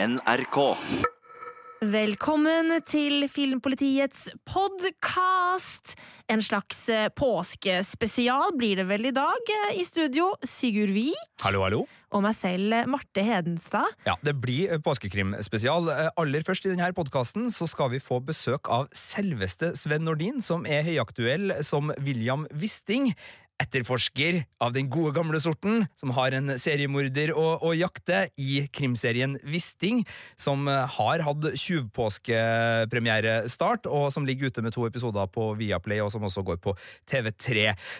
NRK. Velkommen til Filmpolitiets podkast! En slags eh, påskespesial blir det vel i dag. Eh, I studio Sigurd Vik Hallo, hallo. og meg selv, eh, Marte Hedenstad. Ja, Det blir påskekrimspesial. Aller først i denne podkasten skal vi få besøk av selveste Sven Nordin, som er høyaktuell som William Wisting. Etterforsker av den gode gamle sorten, som har en seriemorder å, å jakte i krimserien Wisting, som eh, har hatt tjuvpåskepremierestart, og som ligger ute med to episoder på Viaplay, og som også går på TV3.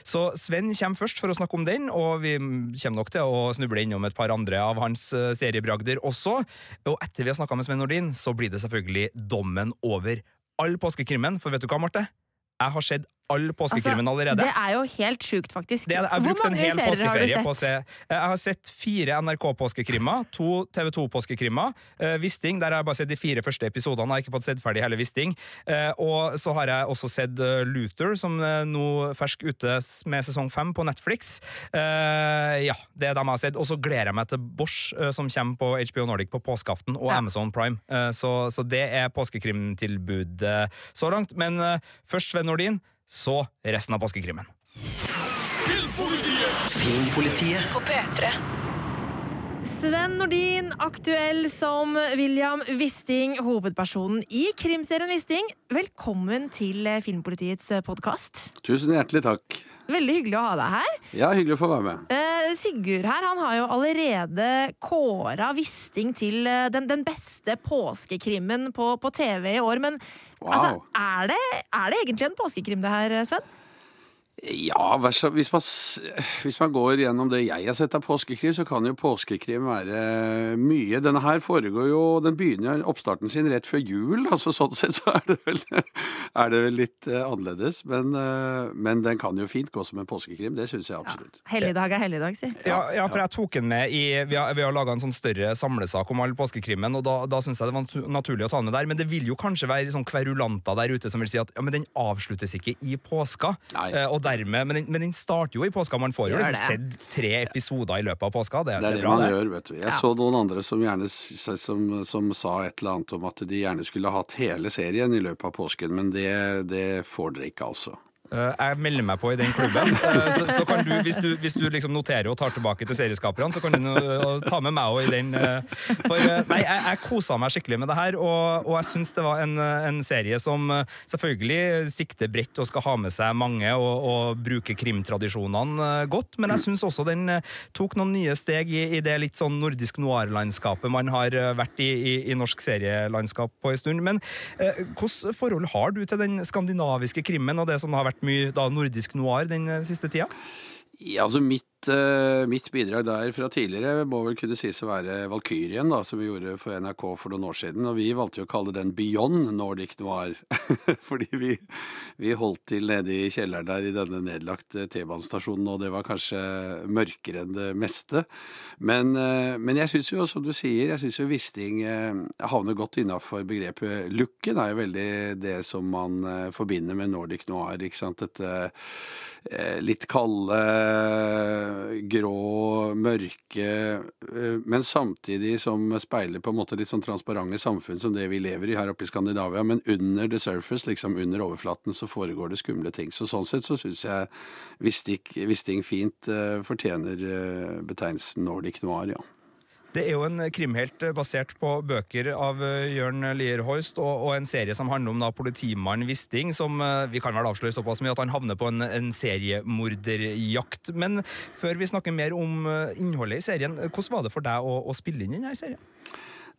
Så Sven kommer først for å snakke om den, og vi kommer nok til å snuble innom et par andre av hans eh, seriebragder også. Og etter vi har snakka med Sven Nordin, så blir det selvfølgelig dommen over all påskekrimmen, for vet du hva, Marte? Jeg har sett all påskekrimmen allerede. Altså, det er jo helt sjukt, faktisk. Det. Jeg har brukt en hel har påskeferie sett? på å se Jeg har sett fire NRK-påskekrimmer, to TV2-påskekrimmer. Uh, Wisting, der har jeg bare sett de fire første episodene. Jeg har ikke fått sett ferdig hele Wisting. Uh, og så har jeg også sett uh, Luther, som nå fersk ute med sesong fem på Netflix. Eh, ja, det er dem jeg har sett. Og så gleder jeg meg til Bosch, eh, som kommer på HBO Nordic på påskeaften, og Ja. Amazon Prime. Eh, så, så det er påskekrimtilbudet så langt. Men eh, først Sven Nordin, så resten av påskekrimmen. Filmpolitiet. På P3. Sven Nordin, aktuell som William Wisting, hovedpersonen i krimserien Wisting. Velkommen til eh, Filmpolitiets podkast. Tusen hjertelig takk. Veldig hyggelig å ha deg her. Ja, hyggelig å få være med. Eh, Sigurd her, han har jo allerede kåra Wisting til eh, den, den beste påskekrimmen på, på TV i år. Men Wow. altså, er, det, er det egentlig en påskekrim det her, Sven? Ja, hvis man, hvis man går gjennom det jeg har sett av påskekrim, så kan jo påskekrim være mye. Denne her foregår jo Den begynner oppstarten sin rett før jul, altså sånn sett så er det vel, er det vel litt eh, annerledes. Men, eh, men den kan jo fint gå som en påskekrim, det syns jeg absolutt. Helligdag er helligdag, si. Ja, ja, for jeg tok den med i Vi har, vi har laga en sånn større samlesak om all påskekrimmen, og da, da syns jeg det var naturlig å ta den med der. Men det vil jo kanskje være sånn kverulanter der ute som vil si at ja, men den avsluttes ikke i påska. Nei. og og dermed, men, men den starter jo i påska. Man får jo liksom sett tre episoder i løpet av påska. Det, Det er det bra, man det. gjør, vet du. Jeg Ja. så noen andre som gjerne som, som sa et eller annet om at de gjerne skulle hatt hele serien i løpet av påsken, men det, det får dere ikke, altså. Eh, Jeg melder meg på i den klubben. Eh, Så, så kan du, hvis du, hvis du liksom noterer og tar tilbake til serieskaperne, så kan du eh, ta med meg òg i den. For nei, jeg, jeg kosa meg skikkelig med det her, og, og jeg syns det var en, en serie som selvfølgelig sikter bredt og skal ha med seg mange og, og bruke krimtradisjonene godt, men jeg syns også den tok noen nye steg i, i det litt sånn nordisk noir-landskapet man har vært i, i, i norsk serielandskap på en stund. Men hvilket forhold har du til den skandinaviske krimmen og det som har vært mye da, nordisk noir den eh, siste tida? Ja, altså mitt, eh, mitt bidrag der fra tidligere må vel kunne sies å være Valkyrien, da, som vi gjorde for NRK for noen år siden. Og vi valgte jo å kalle den Beyond Nordic Noir. Fordi vi, vi holdt til nede i kjelleren der i denne nedlagte T-banestasjonen, og det var kanskje mørkere enn det meste. Men, uh, men jeg syns jo, som du sier, jeg syns jo Wisting uh, havner godt innafor begrepet. Looken er jo veldig det som man eh, forbinder med Nordic Noir, ikke sant. Dette eh, litt kalde, grå, mørke, eh, men samtidig som speiler på en måte litt sånn transparente samfunn som det vi lever i her oppe i Skandinavia. Men under the surface, liksom under overflaten, så foregår det skumle ting. Så sånn sett så syns jeg Wisting, fint eh, fortjener eh, betegnelsen Nordic Noir, ja. Det er jo en krimhelt basert på bøker av eh, Jørn Lier Hoist, og, og en serie som handler om da politimannen Wisting, som eh, vi kan vel avsløre såpass mye at han havner på en, en seriemorderjakt. Men før vi snakker mer om eh, innholdet i serien, hvordan var det for deg å, å spille inn denne serien?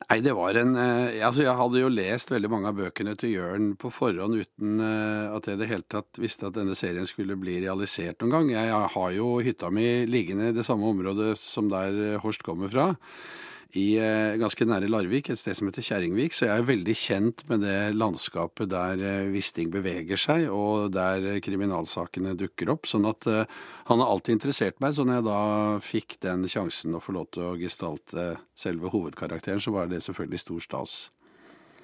Nei, det var en eh, Altså, jeg hadde jo lest veldig mange av bøkene til Jørn på forhånd uten eh, at jeg i det hele tatt visste at denne serien skulle bli realisert noen gang. Jeg har jo hytta mi liggende i det samme området som der eh, Horst kommer fra. I eh, ganske nære Larvik, et sted som heter Kjerringvik, så jeg er veldig kjent med det landskapet der eh, Wisting beveger seg, og der eh, kriminalsakene dukker opp. Sånn at han har alltid interessert meg. Så når jeg da fikk den sjansen å få lov til å gestalte selve hovedkarakteren, så var det selvfølgelig stor stas.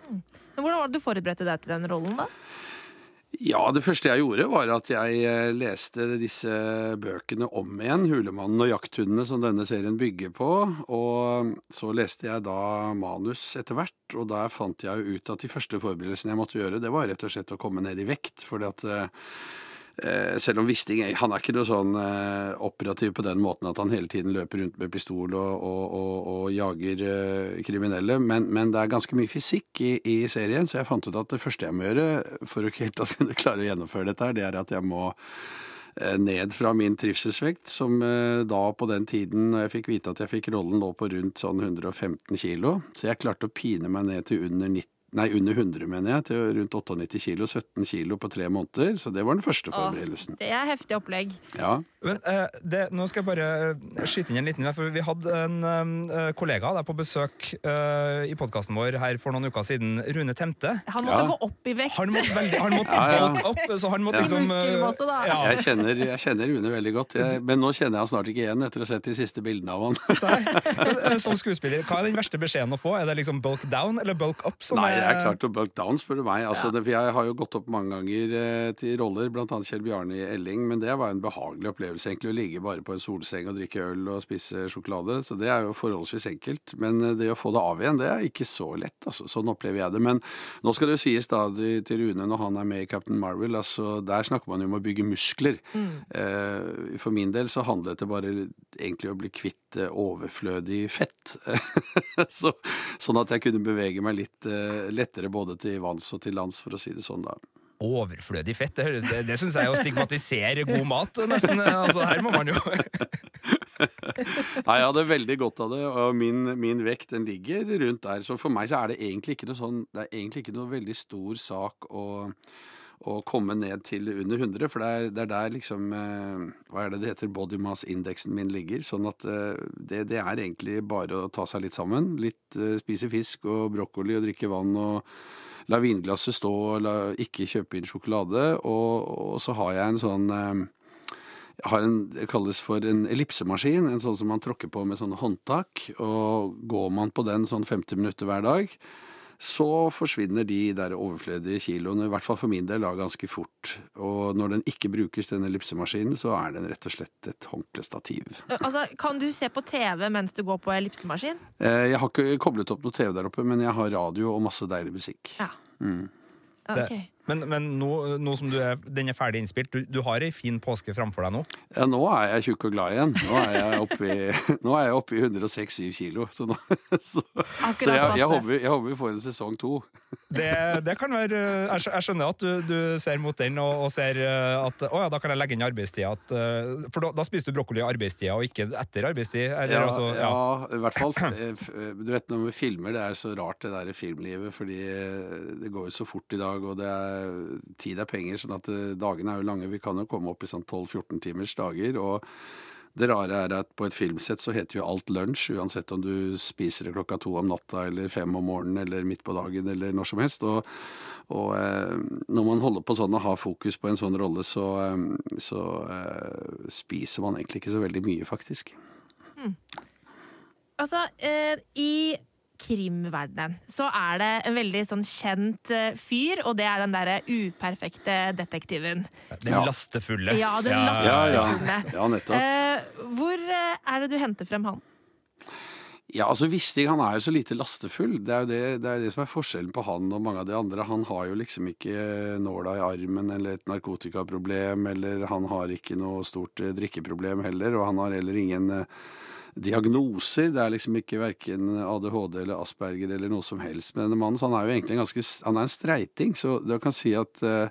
Men Hvordan var det du forberedte deg til den rollen, da? Ja, det første jeg gjorde var at jeg eh, leste disse bøkene om igjen, 'Hulemannen og jakthundene', som denne serien bygger på. Og så leste jeg da manus etter hvert, og der fant jeg ut at de første forberedelsene jeg måtte gjøre, det var rett og slett å komme ned i vekt. fordi at Eh, selv om Wisting han er ikke noe sånn eh, operativ på den måten at han hele tiden løper rundt med pistol og, og, og, og jager eh, kriminelle, men, men, det er ganske mye fysikk i, i, serien, så jeg fant ut at det første jeg må gjøre for å ikke helt kunne klare å gjennomføre dette, det er at jeg må ned fra min trivselsvekt, som da på den tiden jeg fikk vite at jeg fikk rollen, lå på rundt sånn 115 kilo. Så jeg klarte å pine meg ned til under 90 Nei, under 100, mener jeg, til rundt 98 kilo. 17 kilo på tre måneder. Så det var den første forberedelsen. det er heftig opplegg. Ja. Men uh, det, Nå skal jeg bare eh, skyte inn en liten for Vi hadde en uh, kollega der på besøk uh, i podkasten vår her for noen uker siden. Rune Temte. Han måtte ja. gå opp i vekt. Han måtte, veldig, han måtte ja, ja. opp, så han måtte liksom jeg, kjenner, jeg, kjenner, Rune veldig godt, jeg, men nå kjenner jeg han snart ikke igjen etter å ha sett de siste bildene av han. Nei, Som skuespiller, hva er den verste beskjeden å få? Er det liksom bulk down eller bulk up? Nei, det er klart å bulk down, spør du meg. Altså, det, jeg har jo gått opp mange ganger eh, til roller, bl.a. Kjell Bjarne i Elling, men det var en behagelig opplevelse egentlig å ligge bare på en solseng og drikke øl og spise sjokolade. Så det er jo forholdsvis enkelt. Men eh, det å få det av igjen, det er ikke så lett. Altså. Sånn opplever jeg det. Men nå skal det jo sies da til Rune når han er med i Captain Marvel, altså der snakker man jo om å bygge muskler. Mm. Eh, for min del så handlet det bare egentlig å bli kvitt eh, overflødig fett. så, sånn at jeg kunne bevege meg litt lettere både til vanns og til lands, for å si det sånn, da. Overflødig fett? Det, høres, det, det syns jeg er å stigmatisere god mat, nesten. Altså, her må man jo Nei, jeg hadde veldig godt av det, og min, min, vekt den ligger rundt der. Så for meg så er det egentlig ikke noe sånn Det er egentlig ikke noe veldig stor sak å å komme ned til under 100, for det er, det er der liksom eh, Hva er det det heter? Body mass-indeksen min ligger. Sånn at eh, det, det, er egentlig bare å ta seg litt sammen. Litt eh, Spise fisk og brokkoli og drikke vann og la vinglasset stå og ikke kjøpe inn sjokolade. Og, og, så har jeg en sånn jeg har en, Det kalles for en ellipsemaskin, en sånn som man tråkker på med sånne håndtak. Og går man på den sånn 50 minutter hver dag, så forsvinner de der overflødige kiloene, i hvert fall for min del, da ganske fort. Og når den ikke brukes, denne ellipsemaskinen, så er den rett og slett et håndklestativ. Altså, kan du se på TV mens du går på ellipsemaskin? Eh, jeg har ikke koblet opp noe TV der oppe, men jeg har radio og masse deilig musikk. Ja. Mm. Okay. Men, men nå, nå, som er, den er ferdig innspilt, du, du har ei fin påske framfor deg nå? Ja, nå er jeg tjukk og glad igjen. Nå er jeg oppe i, oppe i 106-7 kilo. Så, nå, så, så jeg, jeg, håper, jeg, håper, vi får en sesong to. Det, det kan være Jeg skjønner at du, du ser mot den og, og, ser eh, at å ja, da kan jeg legge inn arbeidstida. Eh, for da, da, spiser du brokkoli i arbeidstida og ikke etter arbeidstid? Ja, altså, ja. ja, i hvert fall. Eh, du vet når vi filmer, det er så rart det der filmlivet, fordi det går jo så fort i dag, og det er tid er penger, sånn at eh, dagene er jo lange. Vi kan jo komme opp i sånn 12-14 timers dager. og det rare er at på et filmsett så heter jo alt lunsj, uansett om du spiser det klokka to om natta eller fem om morgenen eller midt på dagen eller når som helst. Og, og eh, når man holder på sånn og har fokus på en sånn rolle, så, eh, så eh, spiser man egentlig ikke så veldig mye, faktisk. Mm. Altså, eh, i krimverdenen så er det en veldig sånn kjent eh, fyr, og det er den derre uperfekte detektiven. Den ja. lastefulle. Ja, den ja. lastefulle. Ja, ja. nettopp. Eh, hvor eh, er det du henter frem han? Ja, altså Wisting han er jo så lite lastefull. Det er jo det, det, er det, som er forskjellen på han og mange av de andre. Han har jo liksom ikke nåla i armen eller et narkotikaproblem, eller han har ikke noe stort drikkeproblem heller, og han har heller ingen diagnoser. Det er liksom ikke verken ADHD eller Asperger eller noe som helst. Men denne mannen så han er jo egentlig en ganske Han er en streiting, så du kan si at uh,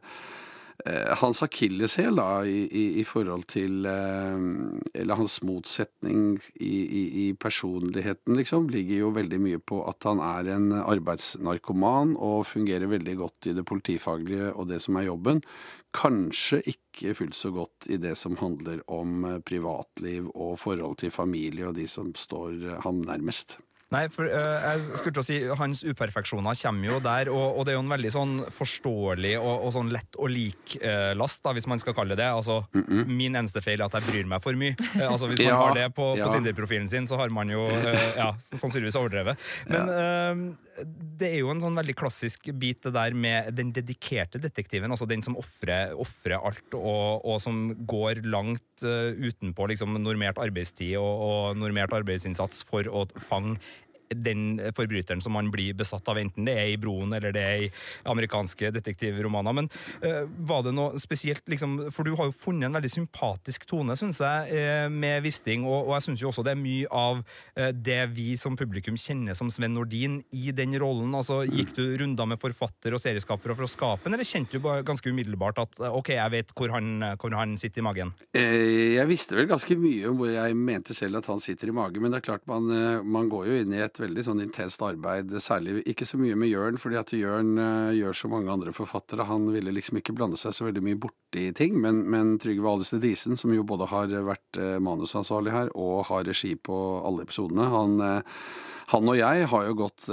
hans akilleshæl i, i, i, forhold til uh, Eller hans motsetning i, i, personligheten, liksom, ligger jo veldig mye på at han er en arbeidsnarkoman og fungerer veldig godt i det politifaglige og det som er jobben. Kanskje ikke fullt så godt i det som handler om eh, privatliv og forhold til familie og de som står eh, ham nærmest. Nei, for uh, jeg skulle til å si Hans uperfeksjoner kommer jo der, og, og det er jo en veldig sånn forståelig og, og sånn lett å like-last, da, hvis man skal kalle det det. Altså, mm -mm. Min eneste feil er at jeg bryr meg for mye. Uh, altså, Hvis man ja, har det på, ja. på Tinder-profilen sin, så har man jo ja, sannsynligvis overdrevet. Men det er jo en sånn veldig klassisk bit det der med den dedikerte detektiven, altså den som ofrer alt, og, og, som går langt uh, utenpå liksom, normert arbeidstid og, og normert arbeidsinnsats for å fange den forbryteren som man blir besatt av, enten det er i Broen eller det er i amerikanske detektivromaner. Men uh, var det noe spesielt, liksom, for du har jo funnet en veldig sympatisk tone, syns jeg, uh, med Wisting, og, og jeg syns jo også det er mye av uh, det vi som publikum kjenner som Sven Nordin i den rollen. Altså, Gikk du runder med forfatter og serieskaper for å skape den, eller kjente du bare ganske umiddelbart at ok, jeg vet hvor han, hvor han sitter i magen? Jeg visste vel ganske mye om hvor jeg mente selv at han sitter i magen, men det er klart man, man går jo inn i et et veldig sånn intenst arbeid, særlig ikke så mye med Jørn, fordi at Jørn uh, gjør så mange andre forfattere. Han ville liksom ikke blande seg så veldig mye borti ting, men, men Trygve Alested Disen, som jo både har vært uh, manusansvarlig her og har regi på alle episodene, han, uh, han og jeg har jo gått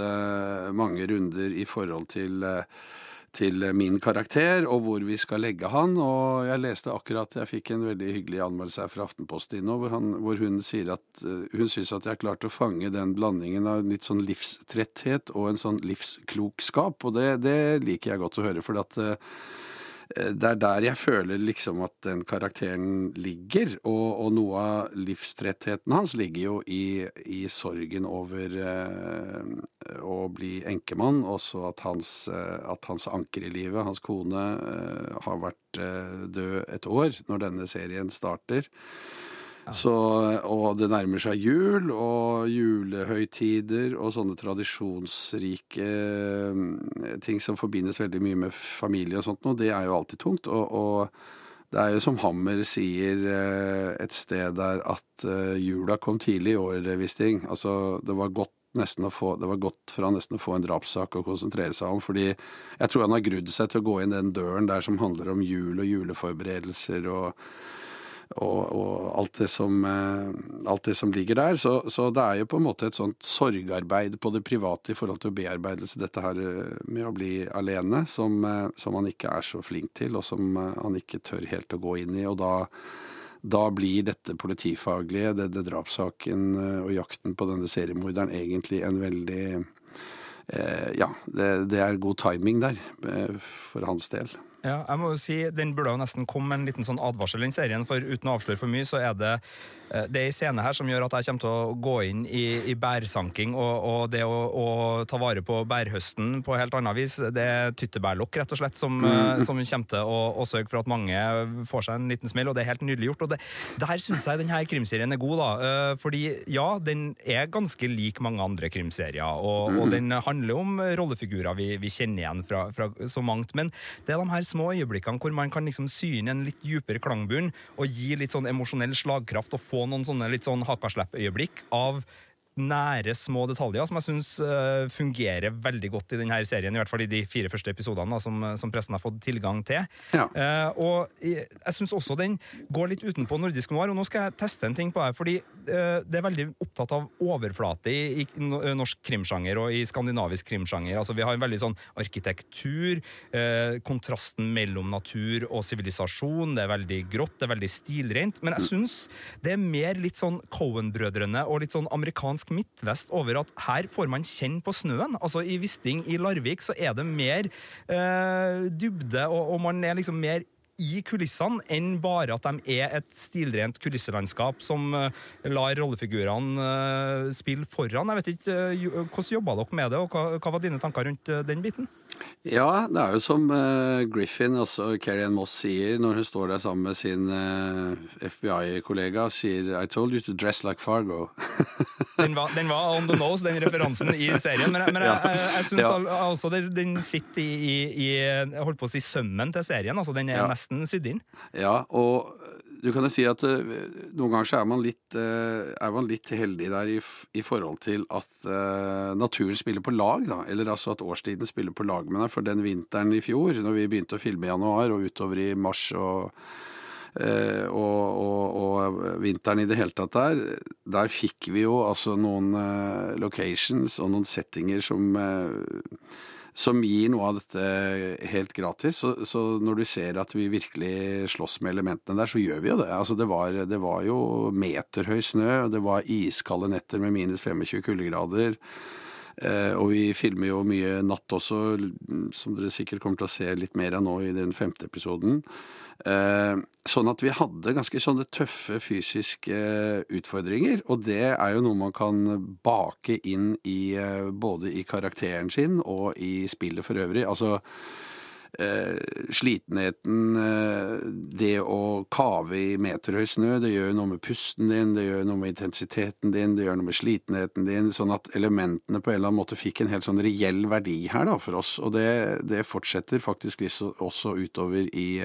mange runder i forhold til til min karakter, og hvor vi skal legge han. Og jeg leste akkurat Jeg fikk en veldig hyggelig anmeldelse her fra Aftenposten nå, hvor, hvor, hun sier at uh, hun syns at jeg har klart å fange den blandingen av litt sånn livstretthet og en sånn livsklokskap. Og det, det liker jeg godt å høre, for at Eh, det er der jeg føler liksom at den karakteren ligger. Og, og noe av livstrettheten hans ligger jo i, i sorgen over eh, å bli enkemann. Også at hans, eh, at hans, anker i livet, hans kone, eh, har vært eh, død et år når denne serien starter. Så, og det nærmer seg jul og julehøytider og sånne tradisjonsrike eh, ting som forbindes veldig mye med familie og sånt noe, det er jo alltid tungt. Og, og det er jo som Hammer sier eh, et sted der at eh, jula kom tidlig i år, Wisting. Altså, det var godt få, det var godt for han nesten å få en drapssak å konsentrere seg om. fordi jeg tror han har grudd seg til å gå inn den døren der som handler om jul og juleforberedelser og og, og alt, det som, eh, alt, det som, ligger der. Så, så, det er jo på en måte et sånt sorgarbeid på det private i forhold til bearbeidelse dette her eh, med å bli alene, som, eh, som han ikke er så flink til, og som han ikke tør helt å gå inn i. og da da blir dette politifaglige, denne drapssaken og jakten på denne seriemorderen egentlig en veldig eh, Ja, det, det, er god timing der for hans del. Ja, jeg må jo si, Den burde jo nesten komme med en liten sånn advarsel, den serien, for uten å avsløre for mye, så er det det er en scene her som gjør at jeg kommer til å gå inn i, i bærsanking og, og det å, å, ta vare på bærhøsten på helt annet vis. Det er tyttebærlokk, rett og slett, som, mm. som kommer til å, å, sørge for at mange får seg en liten smell, og det er helt nydelig gjort. Og det, det her syns jeg denne krimserien er god, da. Eh, fordi ja, den er ganske lik mange andre krimserier, og, og den handler om rollefigurer vi, vi kjenner igjen fra, fra, så mangt. Men det er de her små øyeblikkene hvor man kan liksom syne en litt dypere klangbunn og gi litt sånn emosjonell slagkraft og få noen sånne litt sånn hakaslepp-øyeblikk av nære, små detaljer som jeg syns uh, fungerer veldig godt i denne serien. I hvert fall i de fire første episodene da, som, som, pressen har fått tilgang til. Ja. Uh, og jeg, jeg syns også den går litt utenpå nordisk noir. Og nå skal jeg teste en ting på deg, fordi uh, det er veldig opptatt av overflate i, i norsk krimsjanger og i skandinavisk krimsjanger. Altså, vi har en veldig sånn arkitektur, kontrasten mellom natur og sivilisasjon. Det er veldig grått, det er veldig stilrent. Men jeg syns det er mer litt sånn Cohen-brødrene og litt sånn amerikansk fransk midtvest over at her får man kjenne på snøen. Altså I Wisting i Larvik så er det mer eh, dybde, og, og man er liksom mer i kulissene enn bare at de er et stilrent kulisselandskap som uh, lar rollefigurene uh, spille foran. Jeg vet ikke, uh, Hvordan jobba dere med det, og hva var dine tanker rundt den biten? Ja, det er jo som uh, Griffin, altså Carrie Ann Moss, sier når hun står der sammen med sin uh, eh, FBI-kollega, sier I told you to dress like Fargo. den, var, den, var, on the nose, den referansen i serien, men, men ja. jeg, jeg, jeg syns ja. altså den sitter i, i, i, jeg holdt på å si sømmen til serien. altså Den er ja. nesten sydd inn. Ja, og du kan jo si at uh, noen ganger så er man litt, uh, er man litt heldig der i, i, forhold til at uh, naturen spiller på lag, da. Eller altså at årstiden spiller på lag med deg. For den vinteren i fjor, når vi begynte å filme i januar og utover i mars og, og, og, og, vinteren i det hele tatt der, der fikk vi jo altså noen locations og noen settinger som som gir noe av dette helt gratis. Så, så, når du ser at vi virkelig slåss med elementene der, så gjør vi jo det. Altså det, var, det var jo meterhøy snø, det var iskalde netter med minus 25 kuldegrader. Eh, og vi filmer jo mye natt også, som dere sikkert kommer til å se litt mer av nå i den femte episoden. Eh, sånn at vi hadde ganske sånne tøffe fysiske utfordringer. Og det er jo noe man kan bake inn i både i karakteren sin og i spillet for øvrig. Altså eh, slitenheten, eh, det å kave i meterhøy snø, det gjør noe med pusten din, det gjør noe med intensiteten din, det gjør noe med slitenheten din, sånn at elementene på en eller annen måte fikk en helt sånn reell verdi her da, for oss. Og det, det fortsetter faktisk også utover i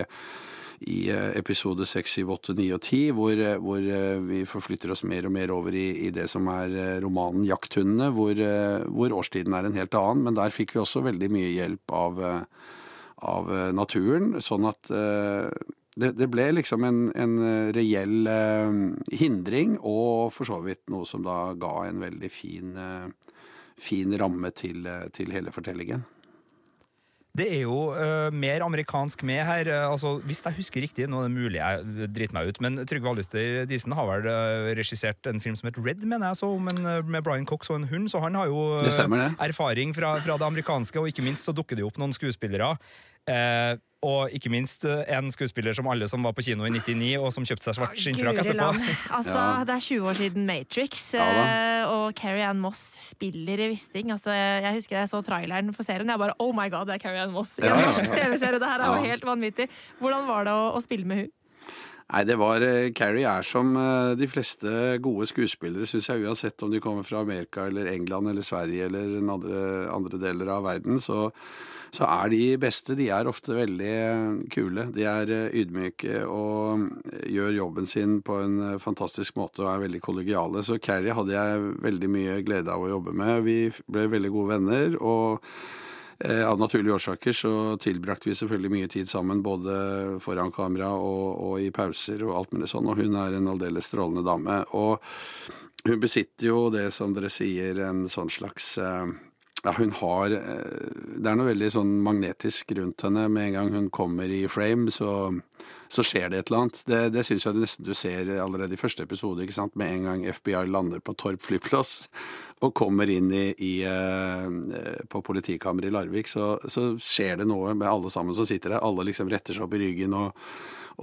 i eh, episode 6, 7, 8, 9 og 10, hvor, eh, hvor, vi forflytter oss mer og mer over i, i det som er romanen 'Jakthundene', hvor, hvor, årstiden er en helt annen. Men der fikk vi også veldig mye hjelp av av eh, naturen. Sånn at eh, det, det ble liksom en, en reell eh, hindring, og for så vidt noe som da ga en veldig fin, fin ramme til, til hele fortellingen. Det er jo uh, mer amerikansk med her. altså, Hvis jeg husker riktig, nå er det mulig jeg driter meg ut, men Trygve Alister Disen har vel uh, regissert en film som heter Red, mener jeg, så, men, uh, med Brian Cox og en hund, så han har jo erfaring fra, fra, det amerikanske, og ikke minst så dukker det opp noen skuespillere Eh, og ikke minst eh, en skuespiller som alle som var på kino i 99, og som kjøpte seg svart skinnfrakk etterpå. Altså, ja. Det er 20 år siden Matrix, ja, eh, og Carrie Ann Moss spiller i Wisting. Altså, jeg husker jeg så traileren for serien, jeg bare Oh my god, det er Carrie Ann Moss i en norsk TV-serie! Det her er jo helt vanvittig. Hvordan var det å, å spille med hun? Nei, det var Carrie er som de fleste gode skuespillere, syns jeg, uansett om de kommer fra Amerika eller England eller Sverige eller andre, andre deler av verden. så så er de beste de er ofte veldig kule. De er eh, ydmyke og gjør jobben sin på en eh, fantastisk måte og er veldig kollegiale. Så Carrie hadde jeg veldig mye glede av å jobbe med. Vi ble veldig gode venner. og eh, av naturlige årsaker så tilbrakte vi selvfølgelig mye tid sammen, både foran kamera og, og i pauser og alt mulig sånn, og hun er en aldeles strålende dame. Og hun besitter jo det som dere sier, en sånn slags ja, hun har eh, Det er noe veldig sånn magnetisk rundt henne. Med en gang hun kommer i frame, så, så skjer det et eller annet. Det, det syns jeg nesten du ser allerede i første episode. ikke sant? Med en gang FBI lander på Torp flyplass og kommer inn i, i uh, på politikammeret i Larvik, så, så, skjer det noe med alle sammen som sitter der. Alle liksom retter seg opp i ryggen og,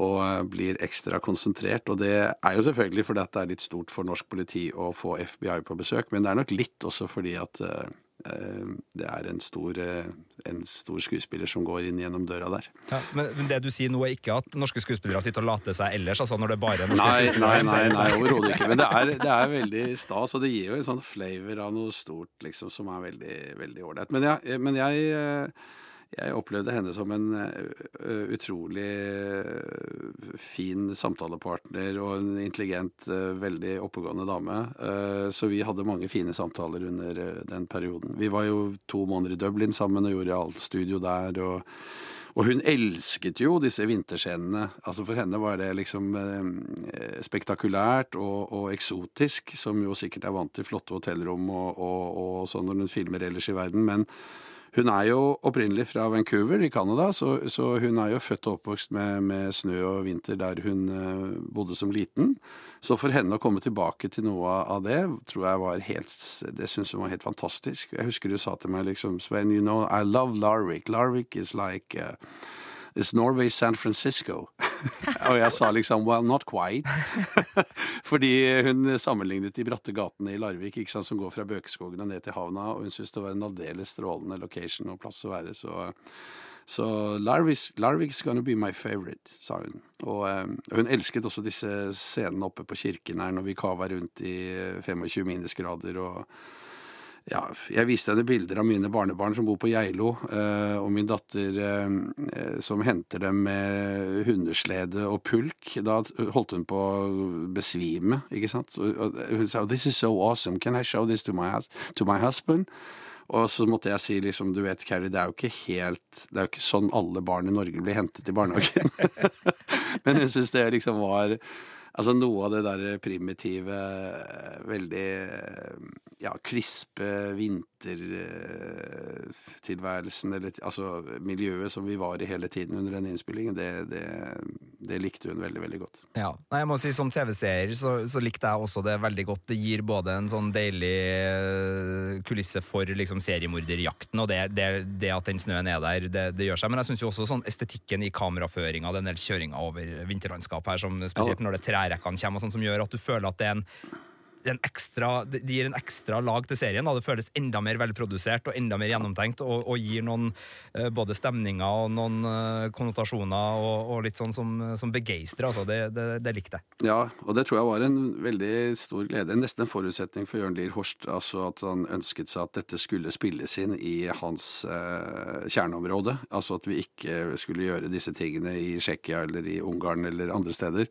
og uh, blir ekstra konsentrert. Og det er jo selvfølgelig fordi at det er litt stort for norsk politi å få FBI på besøk, men det er nok litt også fordi at Eh, det er en stor, eh, en stor, skuespiller som går inn gjennom døra der. Ja, men, det du sier nå er ikke at norske skuespillere sitter og later seg ellers? altså når det bare er norske Nei, nei, nei, nei overhodet ikke. Men det er, det er, veldig stas, og det gir jo en sånn flavor av noe stort liksom, som er veldig ålreit. Men, jeg, men jeg eh, jeg opplevde henne som en utrolig fin samtalepartner og en intelligent, veldig oppegående dame. så vi hadde mange fine samtaler under den perioden. Vi var jo to måneder i Dublin sammen og gjorde alt studio der. og og hun elsket jo disse vinterscenene. Altså For henne var det liksom eh, spektakulært og, og, eksotisk, som jo sikkert er vant til flotte hotellrom og, og, og sånn når hun filmer ellers i verden. Men hun er jo opprinnelig fra Vancouver i Canada, så, så, hun er jo født og oppvokst med, med snø og vinter der hun uh, bodde som liten. Så for henne å komme tilbake til noe av det, tror jeg var helt Det syns hun var helt fantastisk. Jeg husker hun sa til meg liksom Sven, you know, I love Larvik. Larvik is like uh, It's Norway San Francisco. og jeg sa liksom well, not quite. Fordi hun sammenlignet de bratte gatene i Larvik ikke sant, som går fra Bøkeskogen og ned til havna, og hun syntes det var en aldeles strålende location og plass å være. Så, så Larvik, Larvik's gonna be my favorite, sa hun. Og um, hun elsket også disse scenene oppe på kirken her når vi kava rundt i 25 minusgrader. og ja, jeg viste henne bilder av mine barnebarn som bor på Geilo, eh, og min datter eh, eh, som henter dem med hundeslede og pulk. Da holdt hun på å besvime, ikke sant. Og hun sa 'This is so awesome, can I show this to my, to my husband?' Og så måtte jeg si liksom, du vet Carrie, det er jo ikke helt Det er jo ikke sånn alle barn i Norge blir hentet i barnehagen. Men jeg syns det liksom var Altså noe av det der primitive, veldig ja, krispe vintertilværelsen, eller altså miljøet som vi var i hele tiden under den innspillingen, det, det, det likte hun veldig veldig godt. Ja, Nei, jeg må si Som TV-seer så, så, likte jeg også det veldig godt. Det gir både en sånn deilig eh, kulisse for liksom, seriemorderjakten, og det, det, det, at den snøen er der, det, det gjør seg. Men jeg syns også sånn estetikken i kameraføringa, den del kjøringa over vinterlandskapet her, som, spesielt når det trærekkene kommer, og sånn, som gjør at du føler at det er en ekstra, det gir en ekstra lag til serien. Da. Det føles enda mer velprodusert og enda mer gjennomtenkt, og, og gir noen uh, både stemninger og noen uh, konnotasjoner og, og, litt sånn som, som begeistrer. Altså. Det, det, det, likte jeg. Ja, og det tror jeg var en veldig stor glede. Nesten en forutsetning for Jørn Lier Horst. Altså at han ønsket seg at dette skulle spilles inn i hans uh, kjerneområde. Altså at vi ikke skulle gjøre disse tingene i Tsjekkia eller i Ungarn eller andre steder,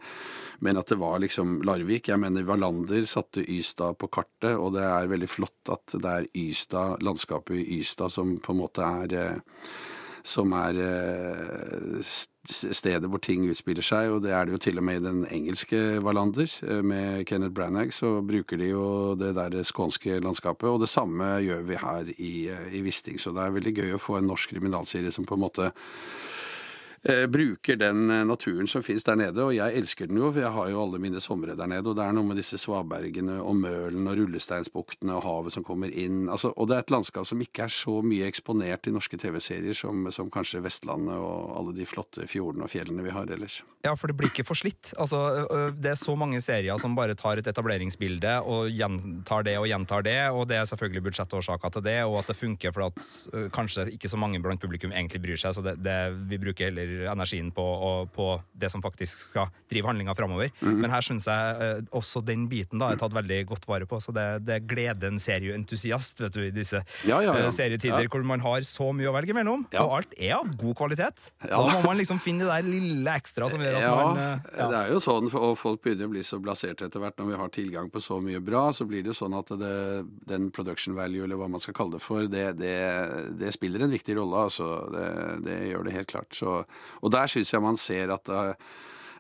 men at det var liksom Larvik. Jeg mener Wallander satte Ystad på kartet, og det er veldig flott at det er Ystad, landskapet i Ystad som på en måte er eh, som er eh, stedet hvor ting utspiller seg, og det er det jo til og med i den engelske Wallander. Eh, med Kenneth Branagh så bruker de jo det der skånske landskapet, og det samme gjør vi her i, i Wisting. Så det er veldig gøy å få en norsk kriminalserie som på en måte bruker den eh, naturen som finnes der nede. Og jeg elsker den jo, for jeg har jo alle mine somre der nede. Og det er noe med disse svabergene og Mølen og rullesteinsbuktene og havet som kommer inn. Altså, og det er et landskap som ikke er så mye eksponert i norske TV-serier som, som, kanskje Vestlandet og alle de flotte fjordene og fjellene vi har ellers. Ja, for det blir ikke for slitt. Altså, det er så mange serier som bare tar et etableringsbilde og gjentar det og gjentar det, og det er selvfølgelig budsjettårsaker til det, og at det funker for at kanskje ikke så mange blant publikum egentlig bryr seg, så det, det vi bruker heller energien på, på, det som faktisk skal drive handlinga framover. Mm. Men her syns jeg eh, også den biten da er tatt veldig godt vare på. Så det, det gleder en serieentusiast vet du, i disse ja, ja, ja. Eh, serietider hvor man har så mye å velge mellom, og alt er av god kvalitet. Da må man liksom finne det der lille ekstra som gjør at man eh, Ja, det er jo sånn, og folk begynner å bli så blaserte etter hvert når vi har tilgang på så mye bra, så blir det jo sånn at det, den production value, eller hva man skal kalle det for, det, det, det spiller en viktig rolle. altså. Det, det gjør det helt klart. Så, og der syns jeg man ser at uh,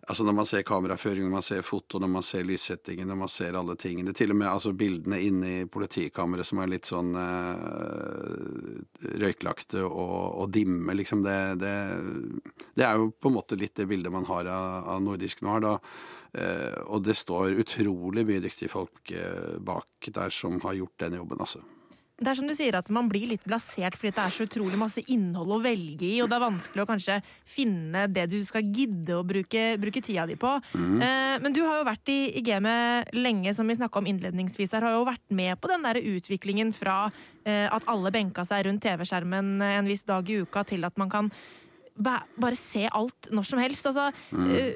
altså Når man ser kameraføring, når man ser foto, når man ser lyssettingen, når man ser alle tingene Til og med altså bildene inne i politikammeret som er litt sånn uh, røyklagte og, og, dimme, liksom. Det, det, det, er jo på en måte litt det bildet man har av, av nordisk noir. da. Uh, og det står utrolig mye dyktige folk uh, bak der som har gjort den jobben, altså. Det er som du sier at Man blir litt blasert fordi det er så utrolig masse innhold å velge i, og det er vanskelig å kanskje finne det du skal gidde å bruke, bruke tida di på. Mm. Eh, men du har jo vært i, i gamet lenge, som vi snakka om innledningsvis her. Har jo vært med på den der utviklingen fra eh, at alle benka seg rundt TV-skjermen en viss dag i uka, til at man kan bare se alt når som helst. Altså, mm. eh,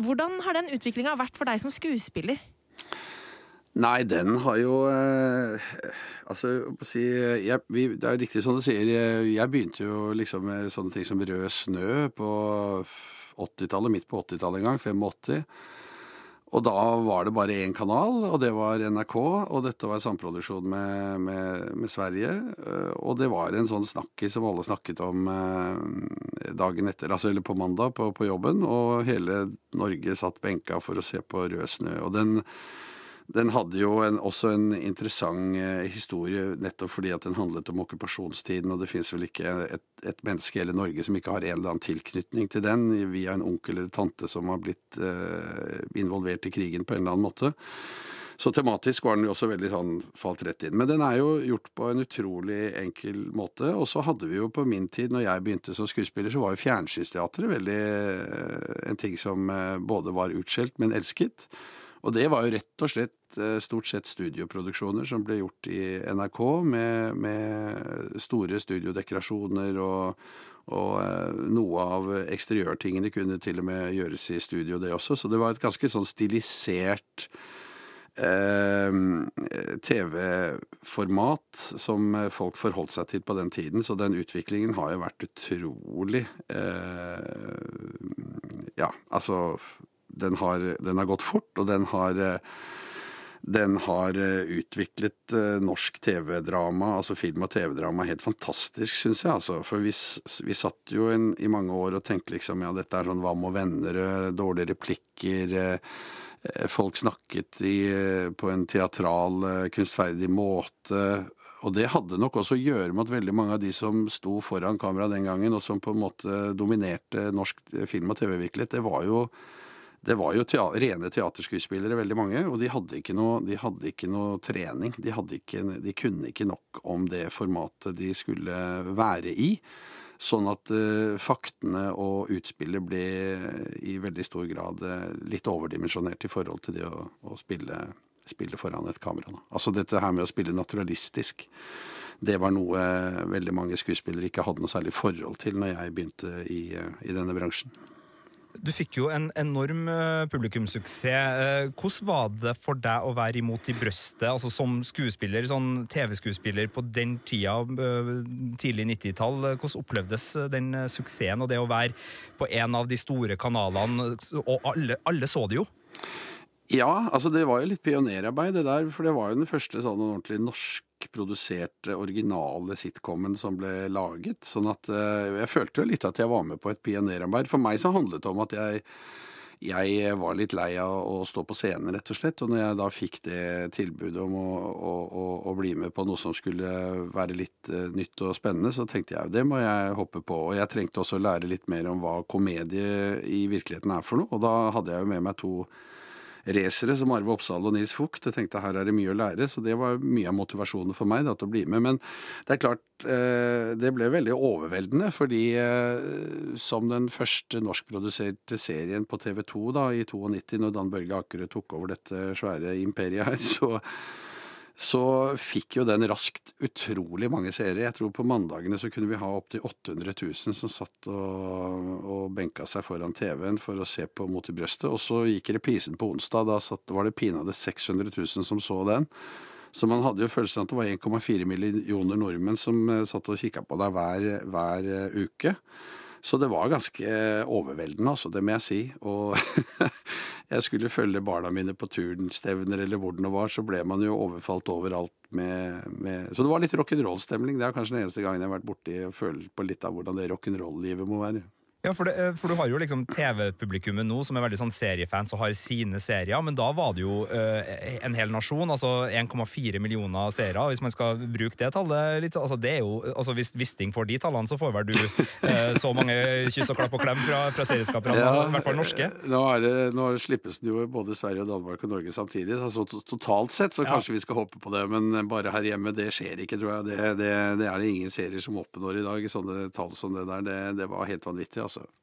hvordan har den utviklinga vært for deg som skuespiller? Nei, den har jo eh, Altså, si, jeg, vi, det er riktig som du sier. Jeg, jeg, begynte jo liksom med sånne ting som Rød snø på 80-tallet, midt på 80-tallet en gang. 85. Og da var det bare én kanal, og det var NRK. Og dette var samproduksjon med, med, med, Sverige. Eh, og det var en sånn snakkis som alle snakket om eh, dagen etter, altså eller på mandag på, på jobben. Og hele Norge satt benka for å se på Rød snø. Og den den hadde jo en, også en interessant eh, historie nettopp fordi at den handlet om okkupasjonstiden, og det fins vel ikke et, et, menneske i Norge som ikke har en eller annen tilknytning til den, via en onkel eller tante som har blitt eh, involvert i krigen på en eller annen måte. Så tematisk var den jo også veldig sånn falt rett inn. Men den er jo gjort på en utrolig enkel måte. Og så hadde vi jo på min tid, når jeg begynte som skuespiller, så var jo fjernsynsteatret veldig eh, en ting som eh, både var utskjelt, men elsket. Og det var jo rett og slett eh, stort sett studioproduksjoner som ble gjort i NRK, med, med store studiodekorasjoner og, og eh, noe av eksteriørtingene kunne til og med gjøres i studio, det også. Så det var et ganske sånn stilisert eh, TV-format som folk forholdt seg til på den tiden. Så den utviklingen har jo vært utrolig eh, Ja, altså den har, den har, gått fort, og den har, den har utviklet eh, norsk TV-drama, altså film- og TV-drama, helt fantastisk, syns jeg. Altså, for vi, vi satt jo en, i mange år og tenkte liksom ja, dette er sånn Hva med Vennerød? dårlige replikker, Eh, folk snakket i, eh, på en teatral, eh, kunstferdig måte. Og det hadde nok også å gjøre med at veldig mange av de som sto foran kamera den gangen, og som på en måte dominerte norsk film- og TV-virkelighet, det var jo, det var jo teater, rene teaterskuespillere, veldig mange. Og de hadde ikke noe, de hadde ikke noe trening. De, ikke, de kunne ikke nok om det formatet de skulle være i. Sånn at uh, faktene og utspillet ble i veldig stor grad uh, litt overdimensjonert i forhold til det å, å spille, spille, foran et kamera. Da. Altså dette her med å spille naturalistisk. Det var noe uh, veldig mange skuespillere ikke hadde noe særlig forhold til når jeg begynte i, i denne bransjen. Du fikk jo en enorm eh, publikumssuksess. Eh, hvordan var det for deg å være imot i brøstet, altså som skuespiller, sånn TV-skuespiller på den tida, eh, tidlig 90-tall? Hvordan opplevdes den suksessen og det å være på en av de store kanalene, og alle, alle så det jo? Ja, altså det var jo litt pionerarbeid det der, for det var jo den første sånn ordentlig norskproduserte, originale sitcomen som ble laget. Sånn at uh, jeg følte jo litt at jeg var med på et pionerarbeid. For meg så handlet det om at jeg, jeg var litt lei av å stå på scenen, rett og slett. Og når jeg da fikk det tilbudet om å, å, å, å bli med på noe som skulle være litt uh, nytt og spennende, så tenkte jeg det må jeg hoppe på. Og jeg trengte også lære litt mer om hva komedie i virkeligheten er for noe. Og da hadde jeg jo med meg to racere som Arve Oppsal og Nils Fugt. Jeg tenkte her er det mye å lære, så det var mye av motivasjonen for meg da, til å bli med. Men det er klart, eh, det ble veldig overveldende, fordi eh, som den første norskproduserte serien på TV 2 da, i 92, når Dan Børge Akerø tok over dette svære imperiet her, så så fikk jo den raskt utrolig mange seere. Jeg tror på mandagene så kunne vi ha opptil 800 000 som satt og, og benka seg foran TV-en for å se på Mot i brøstet. Og så gikk repisen på onsdag. Da satt, var det pinadø 600 000 som så den. Så man hadde jo følelsen av at det var 1,4 millioner nordmenn som eh, satt og kikka på deg hver, hver eh, uke. Så det var ganske overveldende, altså, det må jeg si. Og jeg skulle følge barna mine på turnstevner eller hvor det nå var, så ble man jo overfalt overalt med, med Så det var litt rock'n'roll-stemning. Det er kanskje den eneste gangen jeg har vært borti og følt på litt av hvordan det rock'n'roll-livet må være. Ja, for, det, eh, for, du har jo liksom TV-publikummet nå som er veldig sånn seriefans og har sine serier, men da var det jo uh, en hel nasjon, altså 1,4 millioner seere, hvis man skal bruke det tallet litt, altså det er jo, altså Hvis Wisting får de tallene, så får vel du uh, så mange kyss og klapp og klem fra, fra serieskaperne, ja, i hvert fall norske? Nå, er det, nå slippes det jo både Sverige og Danmark og Norge samtidig, altså totalt sett så kanskje ja. vi skal håpe på det, men bare her hjemme, det skjer ikke, tror jeg. Det, det, det er det ingen serier som oppnår i dag, sånne tall som det der. Det, det var helt vanvittig. altså. also.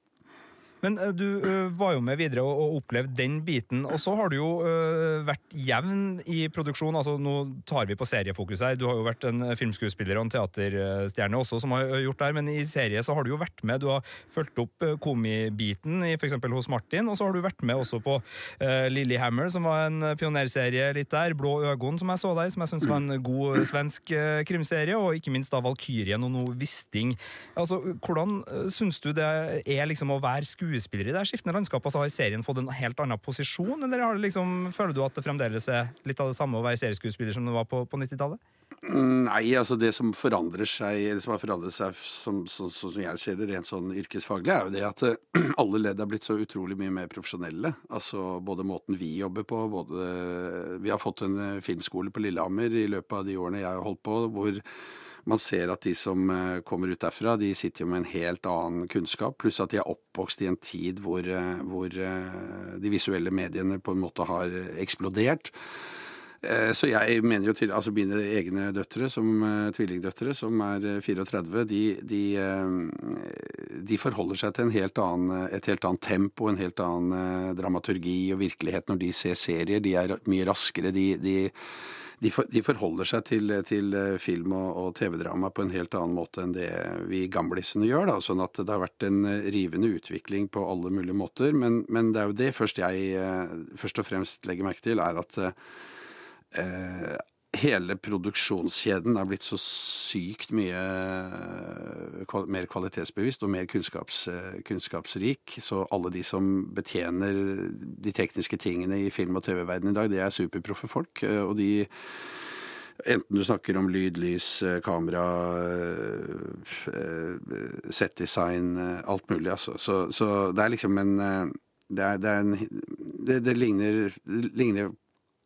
Men uh, du uh, var jo med videre og, opplevde den biten. Og så har du jo uh, vært jevn i produksjon. altså Nå tar vi på seriefokus her. Du har jo vært en filmskuespiller og en teaterstjerne også som har gjort det her, men i serie så har du jo vært med. Du har fulgt opp komibiten f.eks. hos Martin, og så har du vært med også på Lillehammer, som var en pionerserie litt der. Blå øgon, som jeg så deg, som jeg syns var en god svensk krimserie. Og ikke minst da Valkyrien og noe Wisting. Altså, hvordan syns du det er liksom å være skuespiller? Skuespiller i det skiftende landskapet? Altså, har serien fått en helt annen posisjon, eller liksom, føler du at det fremdeles er litt av det samme å være serieskuespiller som det var på, på 90-tallet? Nei, altså det som forandrer seg, det som har forandret seg som, som, som, jeg ser det rent sånn yrkesfaglig, er jo det at alle ledd er blitt så utrolig mye mer profesjonelle. Altså både måten vi jobber på, både Vi har fått en eh, filmskole på Lillehammer i løpet av de årene jeg har holdt på, hvor man ser at de som eh, kommer ut derfra, de sitter jo med en helt annen kunnskap, pluss at de er oppvokst i en tid hvor, eh, hvor eh, de visuelle mediene på en måte har eksplodert. Så jeg mener jo til altså mine egne døtre, som tvillingdøtre, som er 34, de, de, de forholder seg til helt annen, et helt annet tempo, en helt annen dramaturgi og virkelighet når de ser serier. De er mye raskere. de, de de, for, de forholder seg til, til eh, film og, og TV-drama på en helt annen måte enn det vi gamlisene gjør. Da. Sånn at det har vært en eh, rivende utvikling på alle mulige måter. Men, men det er jo det først jeg eh, først og fremst legger merke til, er at hele produksjonskjeden er blitt så sykt mye eh, mer kvalitetsbevisst og mer kunnskaps, eh, kunnskapsrik. Så alle de som betjener de tekniske tingene i film- og TV-verdenen i dag, det er superproffe folk. Eh, og de Enten du snakker om lyd, lys, kamera, settdesign, alt mulig, altså. Så, så det er liksom en det er, det, er en, det det, ligner, ligner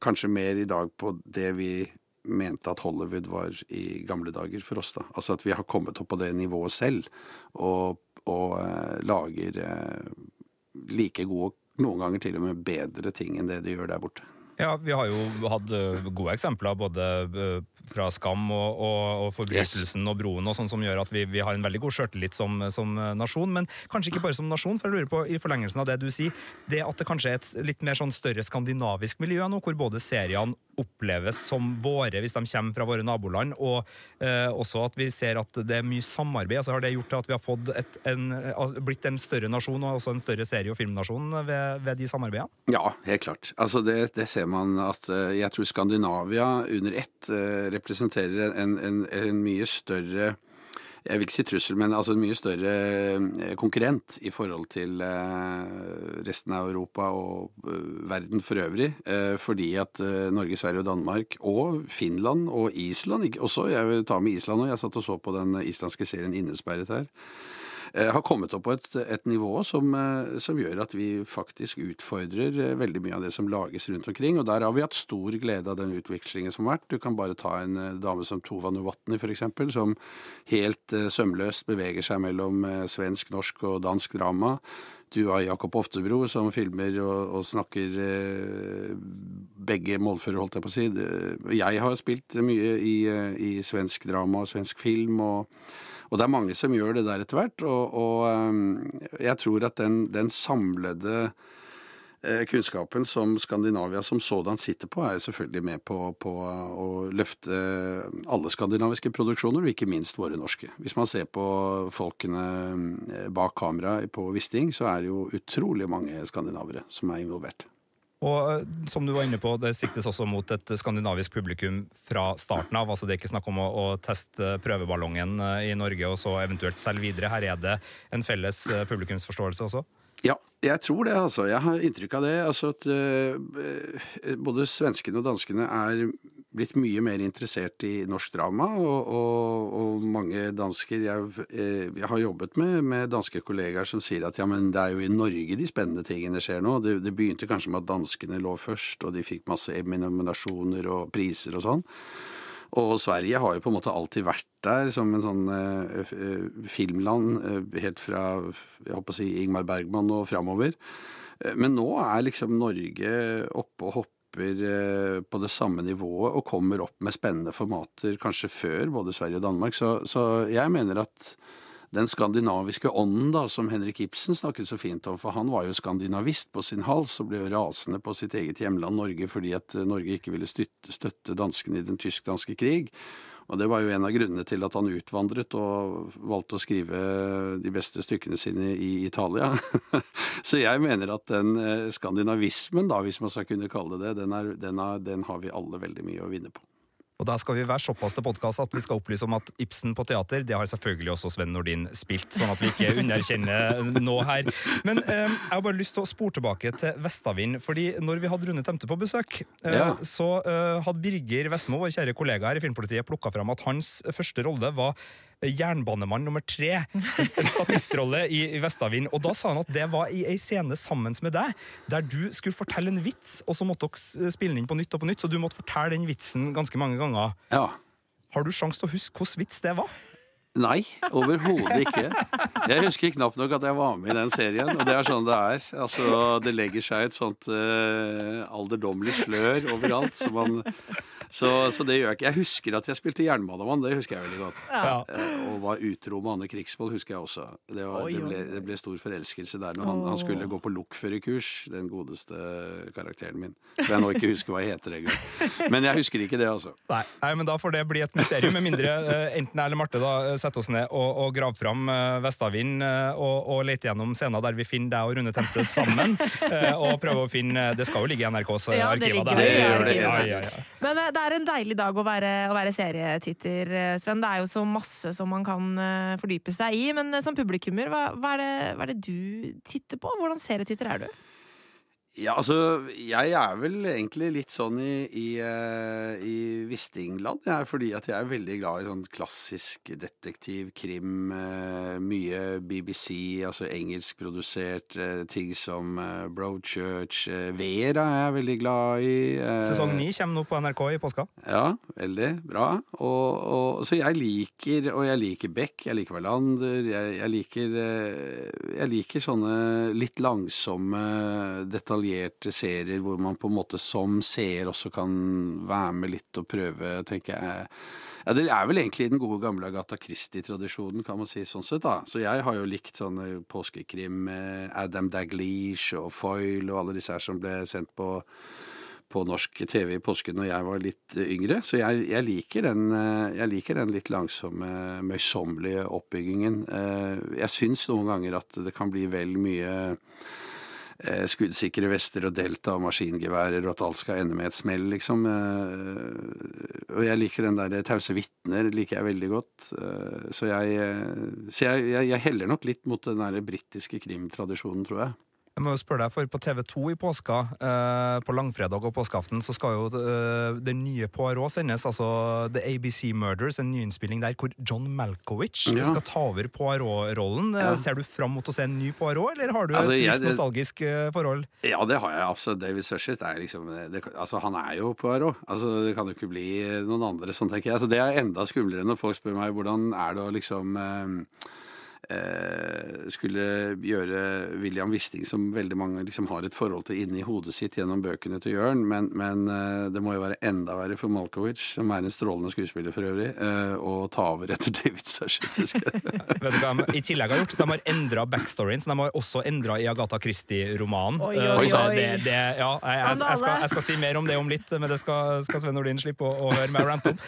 kanskje mer i dag på det vi mente at Hollywood var i gamle dager for oss. da. Altså at vi har kommet opp på det nivået selv, og, og uh, lager uh, like gode, noen ganger til og med bedre ting enn det de gjør der borte. Ja, vi har jo hatt gode eksempler både fra Skam og, og, og Forbrytelsen yes. og Broen, og sånn som gjør at vi, vi har en veldig god sjøltillit som, som, nasjon. Men kanskje ikke bare som nasjon, for jeg lurer på i forlengelsen av det du sier, det at det kanskje er et litt mer sånn større skandinavisk miljø nå, hvor både seriene oppleves som våre hvis de kommer fra våre naboland, og eh, også at vi ser at det er mye samarbeid. altså Har det gjort at vi har fått et, en, blitt en større nasjon og også en større serie- og filmnasjon ved, ved de samarbeidene? Ja, helt klart. Altså det, det, ser man at eh, Jeg tror Skandinavia under ett eh, representerer en, en, en mye større jeg vil ikke si trussel, men altså en mye større eh, konkurrent i forhold til eh, resten av Europa og eh, verden for øvrig. Fordi at Norge, Sverige og Danmark, og Finland og Island også, jeg vil ta med Island nå, jeg satt og så på den islandske serien Innesperret her. Eh, har kommet opp på et, et nivå som, eh, som, gjør at vi faktisk utfordrer eh, veldig mye av det som lages rundt omkring. Og der har vi hatt stor glede av den utvekslingen som har vært. Du kan bare ta en dame som Tova Novotny f.eks., som helt sømløst beveger seg mellom svensk, norsk og dansk drama. Du har Jakob Oftebro som filmer og, og snakker eh, begge målfører, holdt jeg på å si. Jeg har spilt mye i, i svensk drama og svensk film. og og det er mange som gjør det der etter hvert. Og, og ehm, jeg tror at den, den samlede eh, kunnskapen som Skandinavia som sådan sitter på, er selvfølgelig med på, på, å løfte alle skandinaviske produksjoner, og ikke minst våre norske. Hvis man ser på folkene eh, bak kamera på Wisting, så er det jo utrolig mange skandinavere som er involvert. Og eh, som du var inne på, det siktes også mot et skandinavisk publikum fra starten av. altså Det er ikke snakk om å, å teste prøveballongen eh, i Norge og så eventuelt selge videre. Her er det en felles eh, publikumsforståelse også? Ja, jeg tror det. altså. Jeg har inntrykk av det. altså at uh, Både svenskene og danskene er blitt mye mer interessert i norsk drama, og, og, og mange dansker jeg, eh, jeg, har jobbet med, med danske kollegaer som sier at ja, men det er jo i Norge de spennende tingene skjer nå. Det, det begynte kanskje med at danskene lå først, og de fikk masse Emmy-nominasjoner og priser og sånn. Og Sverige har jo på en måte alltid vært der som en sånn eh, eh filmland, eh, helt fra jeg håper å si Ingmar Bergman og framover. Men nå er liksom Norge oppe og hopper hopper eh, på det samme nivået og kommer opp med spennende formater kanskje før både Sverige og Danmark. Så, så jeg mener at den skandinaviske ånden da, som Henrik Ibsen snakket så fint om, for han var jo skandinavist på sin hals og ble rasende på sitt eget hjemland Norge fordi at Norge ikke ville støtte danskene i den tysk-danske krig. Og det var jo en av grunnene til at han utvandret og valgte å skrive de beste stykkene sine i Italia. Så jeg mener at den eh, skandinavismen, da, hvis man skal kunne kalle det den, er, den, er, den har vi alle veldig mye å vinne på. Og da skal vi være såpass til podkast at vi skal opplyse om at Ibsen på teater det har selvfølgelig også Sven Nordin spilt, sånn at vi ikke underkjenner nå her. Men eh, jeg har bare lyst til å spore tilbake til Vestavind. fordi når vi hadde Rune Temte på besøk, eh, ja. så eh, hadde Birger Vestmo, vår kjære kollega her i Filmpolitiet, plukka fram at hans første rolle var jernbanemann nummer tre. En statistrolle i, i Vestavind. Og da sa han at det var i ei scene sammen med deg, der du skulle fortelle en vits, og så måtte dere spille den inn på nytt og på nytt, så du måtte fortelle den vitsen ganske mange ganger. Ja. Har du sjanse til å huske hvilken vits det var? Nei, overhodet ikke. Jeg husker knapt nok at jeg var med i den serien, og det er sånn det er. Altså, det legger seg et sånt uh, alderdommelig slør overalt, så man så, så, det gjør jeg ikke. Jeg husker at jeg spilte jernbanemann, det husker jeg veldig godt. Ja. Eh, og var utro med Anne Krigsvold, husker jeg også. Det, var, det, ble, det, ble, stor forelskelse der når han, han skulle gå på lokførerkurs, den godeste karakteren min. Som jeg nå ikke husker hva jeg heter engang. Men jeg husker ikke det, altså. Nei, Nei, men da får det bli et mysterium, med mindre uh, enten jeg eller Marte da eh, setter oss ned og, og graver fram uh, Vestavind uh, og, og leter gjennom scener der vi finner deg og Rune Tente sammen, og prøver å finne Det skal jo ligge i NRKs ja, arkiver. Det ligger det, ja, ja, ja. Men det er en deilig dag å være, være serietitter, eh, Sven. Det er jo så masse som man kan uh, fordype seg i. Men uh, som publikummer, hva, hva, er det, hva, er det, du titter på? Hvordan serietitter er du? Ja, altså, jeg er vel egentlig litt sånn i, i, uh, i Wisting-land, jeg, fordi at jeg er veldig glad i sånn klassisk detektiv, krim, uh, mye BBC, altså engelskprodusert, uh, ting som Broadchurch, Vera er jeg veldig glad i. Sesong ni kommer nå på NRK i påska. Ja, veldig bra. Og, og, så jeg liker, og jeg liker Beck, jeg liker Wallander, jeg, jeg liker Jeg liker sånne litt langsomme, detaljerte detaljerte serier hvor man på en måte som seer også kan være med litt og prøve, tenker jeg. Ja, Det er vel egentlig den gode gamle Agatha Christie-tradisjonen, kan man si sånn sett. da. Så jeg har jo likt sånne påskekrim med Adam Daglish og Foyle og alle disse her som ble sendt på, på norsk TV i påsken når jeg var litt yngre. Så jeg, jeg, liker, den, jeg liker, den, litt langsomme, møysommelige oppbyggingen. Eh, jeg syns noen ganger at det kan bli vel mye skuddsikre vester og delta og maskingeværer, og at alt skal ende med et smell, liksom. Eh, og jeg liker den der tause vitner, liker jeg veldig godt. Eh, så jeg, eh, så jeg, jeg, jeg heller nok litt mot den der britiske krimtradisjonen, tror jeg. Jeg må jo spørre deg, for På TV2 i påska, eh, på langfredag og påskeaften, så skal jo eh, den nye Poirot sendes. Altså The ABC Murders, en nyinnspilling der hvor John Malkovich ja. skal ta over Poirot-rollen. Eh, ja. Ser du fram mot å se en ny Poirot, eller har du altså, et visst nostalgisk eh, forhold? Ja, det har jeg absolutt. David Sushes det er liksom det, altså, Han er jo Poirot. Altså, det kan jo ikke bli noen andre sånn, tenker jeg. Altså, det er enda skumlere når folk spør meg hvordan er det å liksom eh, Eh, skulle gjøre William Wisting, som veldig mange liksom har et forhold til inni hodet sitt gjennom bøkene til Jørn, men, men eh, det må jo være enda verre for Malkovich, som er en strålende skuespiller for øvrig, eh, å ta over etter David Sushit. Vet du hva de i tillegg har gjort? De har endra backstoryen, så de har også endra i Agatha Christie-romanen. Oi, oi, oi. Det, det, ja, jeg, jeg, jeg, skal, jeg, skal, si mer om det om litt, men det skal, skal Sven Nordin slippe å, å høre meg rante om.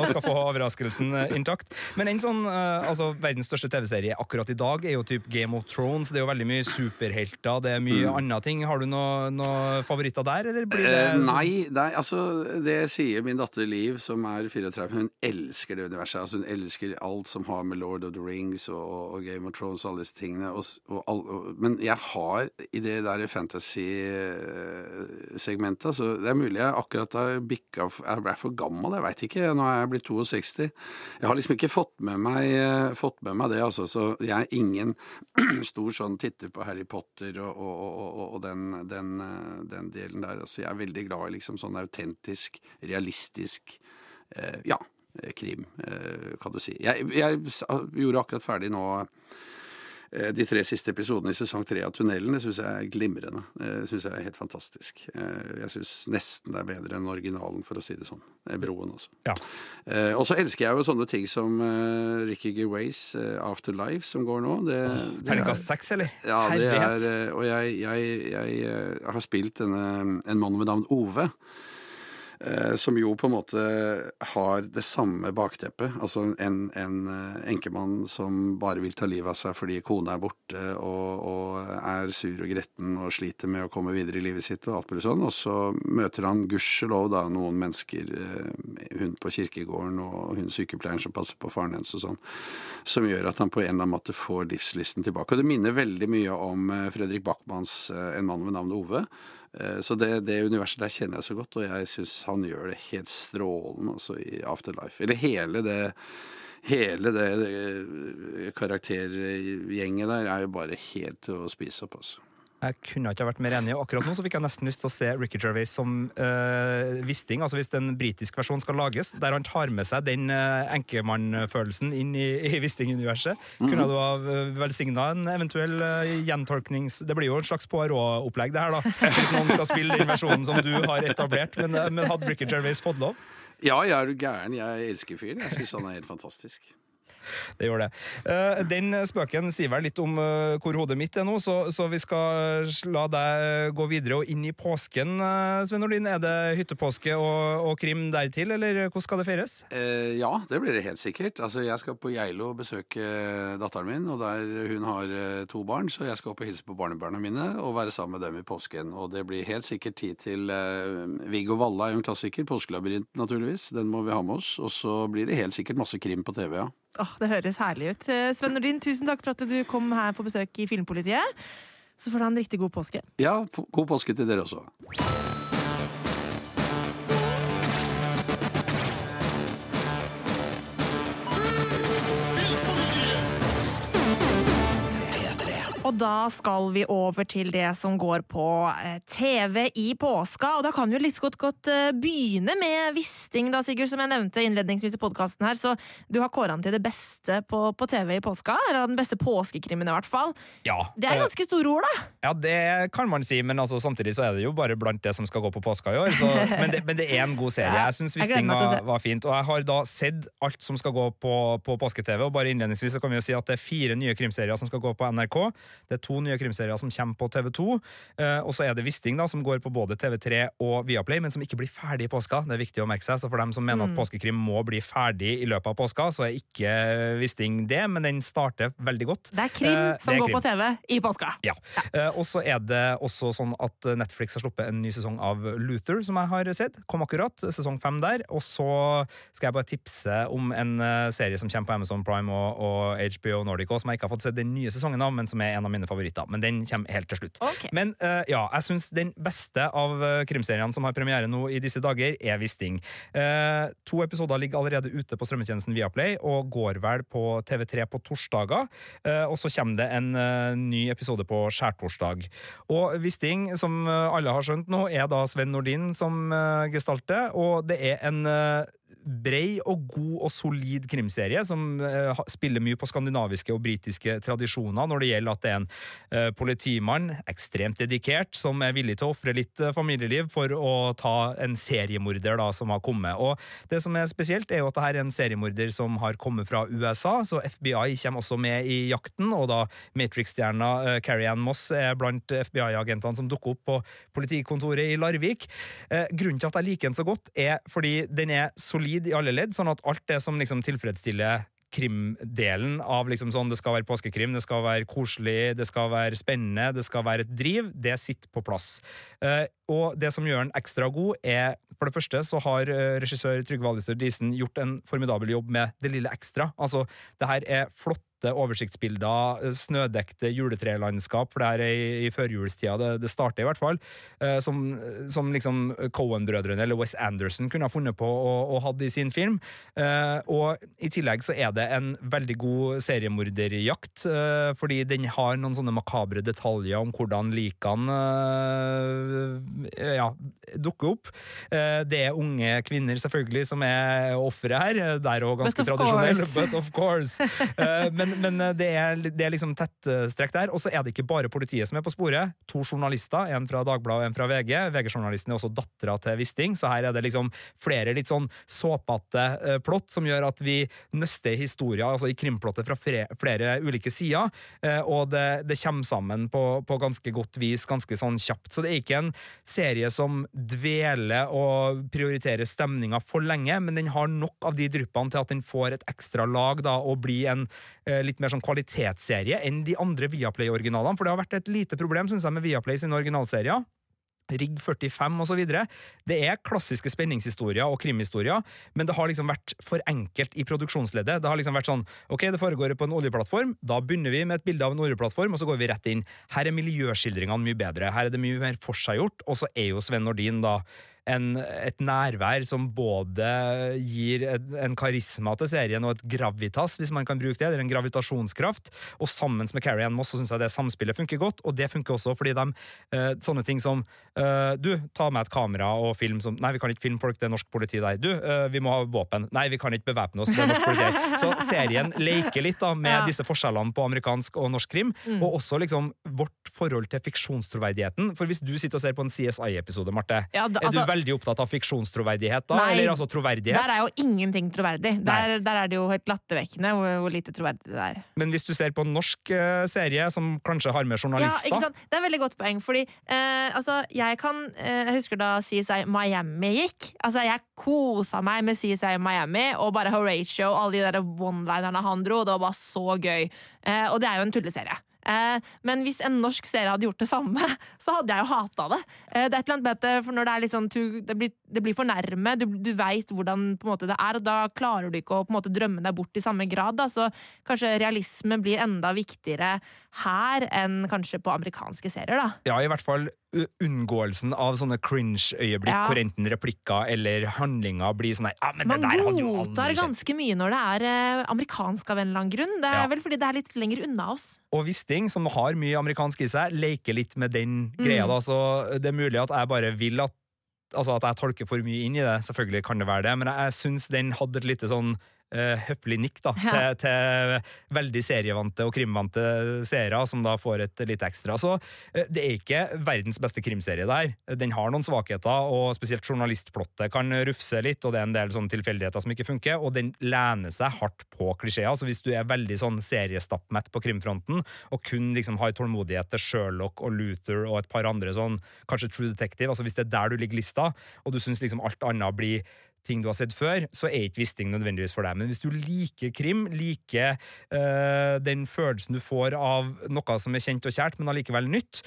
Og skal få overraskelsen intakt. Men en sånn, altså verdens største TV-serie serie akkurat i dag, er jo typ Game of Thrones. Det er jo veldig mye superhelter, det er mye mm. andre ting. Har du noen noe favoritter der, eller blir det eh, Nei, nei, altså det sier min datter Liv, som er 34. Hun elsker det universet. Altså Hun elsker alt som har med Lord of the Rings og, og Game of Thrones og alle disse tingene. Og, og men jeg har i det der fantasy-segmentet altså, Det er mulig jeg akkurat har bikka Jeg ble for gammel, jeg veit ikke. Nå er jeg blitt 62. Jeg har liksom ikke fått med meg, eh, fått med meg det, altså. Så jeg er ingen stor sånn titter på Harry Potter og, og, og, og den, den, den, delen der. Altså, jeg er veldig glad i liksom sånn autentisk, realistisk eh, ja, krim, eh, kan du si. Jeg, jeg gjorde akkurat ferdig nå Eh, de tre siste episodene i sesong tre av Tunnelen det syns jeg er glimrende. Det eh, syns jeg er helt fantastisk. Eh, jeg syns nesten det er bedre enn originalen, for å si det sånn. Broen også. Ja. Og så elsker jeg jo sånne ting som Ricky Gervais' Afterlife, som går nå. Terningkast seks, eller? Ja, det er Og jeg, jeg, jeg har spilt denne En mann ved navn Ove. Eh, som jo på en måte har det samme bakteppet. Altså en, en eh, enkemann som bare vil ta livet av seg fordi kona er borte og, og, er sur og gretten og sliter med å komme videre i livet sitt og alt mulig sånn. Og så møter han gudskjelov da noen mennesker, eh, hun på kirkegården og hun sykepleieren som passer på faren hennes og sånn, som gjør at han på en eller annen måte får livslysten tilbake. Og det minner veldig mye om Fredrik Backmans En mann ved navn Ove. Eh, så det, det, universet der kjenner jeg så godt, og jeg syns han gjør det helt strålende også i Afterlife. Eller hele det Hele det, det karaktergjenget der er jo bare helt til å spise opp, altså. Jeg kunne ikke vært mer enig. Akkurat nå så fikk jeg nesten lyst til å se Ricky Gervais som øh, visting. altså hvis en britisk versjon skal lages, der han tar med seg den øh, enkemannfølelsen inn i, i Wisting-universet. Mm. Kunne du ha uh, velsigna en eventuell øh, gjentolknings... Det blir jo en slags Poirot-opplegg, det her, da. Hvis noen skal spille den versjonen som du har etablert. Men, men hadde Ricky Gervais fått lov? Ja, jeg er gæren. Jeg elsker fyren. Jeg syns han er helt fantastisk det gjør det. Eh, den spøken sier vel litt om eh, hvor hodet mitt er nå, så, så vi skal la deg gå videre og inn i påsken, Svein Sven Er det hyttepåske og, og krim dertil, eller hvordan skal det feires? Eh, ja, det blir det helt sikkert. Altså, jeg skal på Geilo besøke datteren min, og der hun har to barn, så jeg skal opp og hilse på barnebarna mine og være sammen med dem i påsken. Og det blir helt sikkert tid til eh, Viggo Valla er jo en klassiker. Påskelabyrint, naturligvis. Den må vi ha med oss. Og så blir det helt sikkert masse krim på TV, ja. Oh, det høres herlig ut. Eh, Sven Nordin, tusen takk for at du kom her på besøk i Filmpolitiet. Så får du ha en riktig god påske. Ja, god påske til dere også. Og da skal vi over til det som går på eh, TV i påska. Og da kan vi jo litt godt, godt eh, begynne med Wisting, da, Sigurd, som jeg nevnte innledningsvis i podkasten her. Så du har kåra den til det beste på, på, TV i påska? Eller den beste påskekrimmen, i hvert fall. Ja. Det er ganske store ord, da. Ja, det kan man si, men altså, samtidig så er det jo bare blant det som skal gå på påska i år. Så, men, det, men, det, er en god serie. Jeg syns Wisting var, var, fint. Og jeg har da sett alt som skal gå på, på påske-TV. Og bare innledningsvis så kan vi jo si at det er fire nye krimserier som skal gå på NRK. Det er to nye krimserier som kommer på TV2. Eh, og så er det Wisting, da, som går på både TV3 og Viaplay, men som ikke blir ferdig i påska. Det er viktig å merke seg. Så for dem som mener mm. at påskekrim må bli ferdig i løpet av påska, så er ikke Wisting det, men den starter veldig godt. Det er krim eh, som er går krim. på TV i påska. Ja. ja. Eh, og så er det også sånn at Netflix har sluppet en ny sesong av Luther, som jeg har sett. Kom akkurat. Sesong fem der. Og så skal jeg bare tipse om en serie som kommer på Amazon Prime og, og HBO Nordic, som jeg ikke har fått sett den nye sesongen av, men som er en av mine favoritter men den kommer helt til slutt. Okay. Men uh, ja, jeg syns den beste av uh, krimseriene som har premiere nå i disse dager, er Wisting. Uh, to episoder ligger allerede ute på strømmetjenesten Viaplay og går vel på TV3 på torsdager. og så kommer det en ny episode på skjærtorsdag. Og Wisting, som alle har skjønt nå, er da Sven Nordin som gestalter, og det er en brei og god og solid krimserie som uh, spiller mye på skandinaviske og britiske tradisjoner når det gjelder at det er en uh, politimann, ekstremt dedikert, som er villig til å ofre litt uh, familieliv for å ta en seriemorder da, som har kommet. Og Det som er spesielt, er jo at dette er en seriemorder som har kommet fra USA, så FBI kommer også med i jakten, og da Matrix-stjerna Carrie Ann Moss er blant FBI-agentene som dukker opp på politikontoret i Larvik. grunnen til at jeg liker den så godt, er fordi den er solid solid i alle ledd, sånn at alt det som liksom tilfredsstiller krimdelen av liksom sånn det skal være påskekrim, det skal være koselig, det skal være spennende, det skal være et driv, det sitter på plass. Uh, og det som gjør den ekstra god, er for det første så har uh, regissør Trygve Alistair Diesen gjort en formidabel jobb med det lille ekstra. Altså, det her er flott flotte oversiktsbilder, eh, snødekte juletrelandskap, for det her er i, førjulstida det, det, starter, i hvert fall, eh, som, som liksom Cohen-brødrene eller Wes Anderson kunne ha funnet på og, og hatt i sin film. Eh, og i tillegg så er det en veldig god seriemorderjakt, fordi den har noen sånne makabre detaljer om hvordan likene ja, dukker opp. Det er unge kvinner, selvfølgelig, som er offeret her. Det er òg ganske tradisjonell, but of course. Men men, men eh, det, er, det, er, liksom tettstrekk der. Og så er det ikke bare politiet som er på sporet. To journalister, en fra Dagbladet og en fra VG. VG-journalisten er også dattera til Wisting, så her er det liksom flere litt sånn såpete uh, plott som gjør at vi nøster historier altså i krimplottet fra flere, ulike sider, og det, det, kommer sammen på, på, ganske godt vis, ganske sånn kjapt. Så det er ikke en serie som dveler og prioriterer stemninga for lenge, men den har nok av de dryppene til at den får et ekstra lag da, og blir en Eh, litt mer sånn kvalitetsserie enn de andre Viaplay-originalene. For det har vært et lite problem synes jeg, med Viaplay sine originalserier. Rigg 45 osv. Det er klassiske spenningshistorier og krimhistorier, men det har liksom vært for enkelt i produksjonsleddet. Det har liksom vært sånn ok, det foregår på en oljeplattform, da begynner vi med et bilde av en oljeplattform, og så går vi rett inn. Her er miljøskildringene mye bedre, her er det mye mer forseggjort, og så er jo Sven Nordin da en, et nærvær som både gir en karisma til serien og et gravitas, hvis man kan bruke det, eller en gravitasjonskraft. Og sammen med Carrie Ann Moss så syns jeg det samspillet funker godt, og det funker også fordi de eh, sånne ting som eh, Du, ta med et kamera og film som Nei, vi kan ikke filme folk, det er norsk politi der. Du, eh, vi må ha våpen. Nei, vi kan ikke bevæpne oss, det er norsk politi. Så serien leker litt da med ja. disse forskjellene på amerikansk og norsk krim, mm. og også liksom vårt forhold til fiksjonstroverdigheten. For hvis du sitter og ser på en CSI-episode, Marte, ja, da, altså, er du altså- veldig opptatt av fiksjonstroverdighet da? Nei, eller altså troverdighet? Der er jo ingenting troverdig. Der, der, er det jo helt lattervekkende hvor, hvor, lite troverdig det er. Men hvis du ser på en norsk uh, serie som kanskje har med journalister Ja? Det er et veldig godt poeng, fordi uh, altså, jeg kan uh, Jeg husker da CSI Miami gikk. Altså, jeg kosa meg med CSI Miami og bare Horatio og alle de der one-linerne han dro. Det var bare så gøy. og det er jo en tulleserie. Eh, men hvis en norsk serie hadde gjort det samme, så hadde jeg jo hata det. Eh, det er et eller annet med for når det er sånn det blir, det blir for nærme, du, du veit hvordan måte, det er, og da klarer du ikke å måte, drømme deg bort i samme grad. Da. Så kanskje realisme blir enda viktigere her enn kanskje på amerikanske serier, da. Ja, i hvert fall unngåelsen av sånne cringe-øyeblikk ja. hvor enten replikker eller handlinger blir sånn ja, Man godtar ganske mye når det er eh, amerikansk av en eller annen grunn. Det er ja. vel fordi det er litt lenger unna oss. Og Wisting, som har mye amerikansk i seg, leker litt med den greia. Mm. da, så Det er mulig at jeg bare vil at altså at jeg tolker for mye inn i det. Selvfølgelig kan det være det, men jeg, syns den hadde et lite sånn høflig nikk da, ja. til, til, veldig serievante og krimvante seere, som da får et litt ekstra. Så uh, det er ikke verdens beste krimserie, det her. Den har noen svakheter, og spesielt journalistplottet kan rufse litt, og det er en del sånne tilfeldigheter som ikke funker, og den lener seg hardt på klisjeer. Så hvis du er veldig sånn seriestappmett på krimfronten, og kun liksom har tålmodighet til Sherlock og Luther og et par andre sånn, kanskje True Detective, altså hvis det er der du ligger lista, og du syns liksom alt annet blir ting du har sett før, så er ikke Wisting nødvendigvis for deg. Men hvis du liker krim, liker øh, den følelsen du får av noe som er kjent og kjært, men allikevel nytt,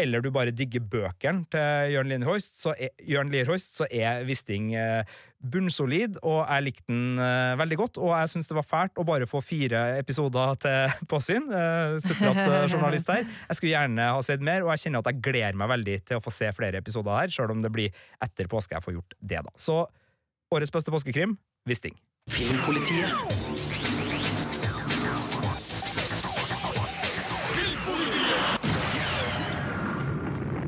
eller du bare digger bøkene til Jørn Lierhoist, så er, Jørn så er Wisting øh, bunnsolid, og jeg likte den øh, veldig godt. Og jeg syns det var fælt å bare få fire episoder til påsyn. Uh, Sutrete journalist her. Jeg skulle gjerne ha sett mer, og jeg kjenner at jeg gleder meg veldig til å få se flere episoder her, sjøl om det blir etter påske jeg får gjort det, da. Så Årets beste påskekrim Wisting. Filmpolitiet.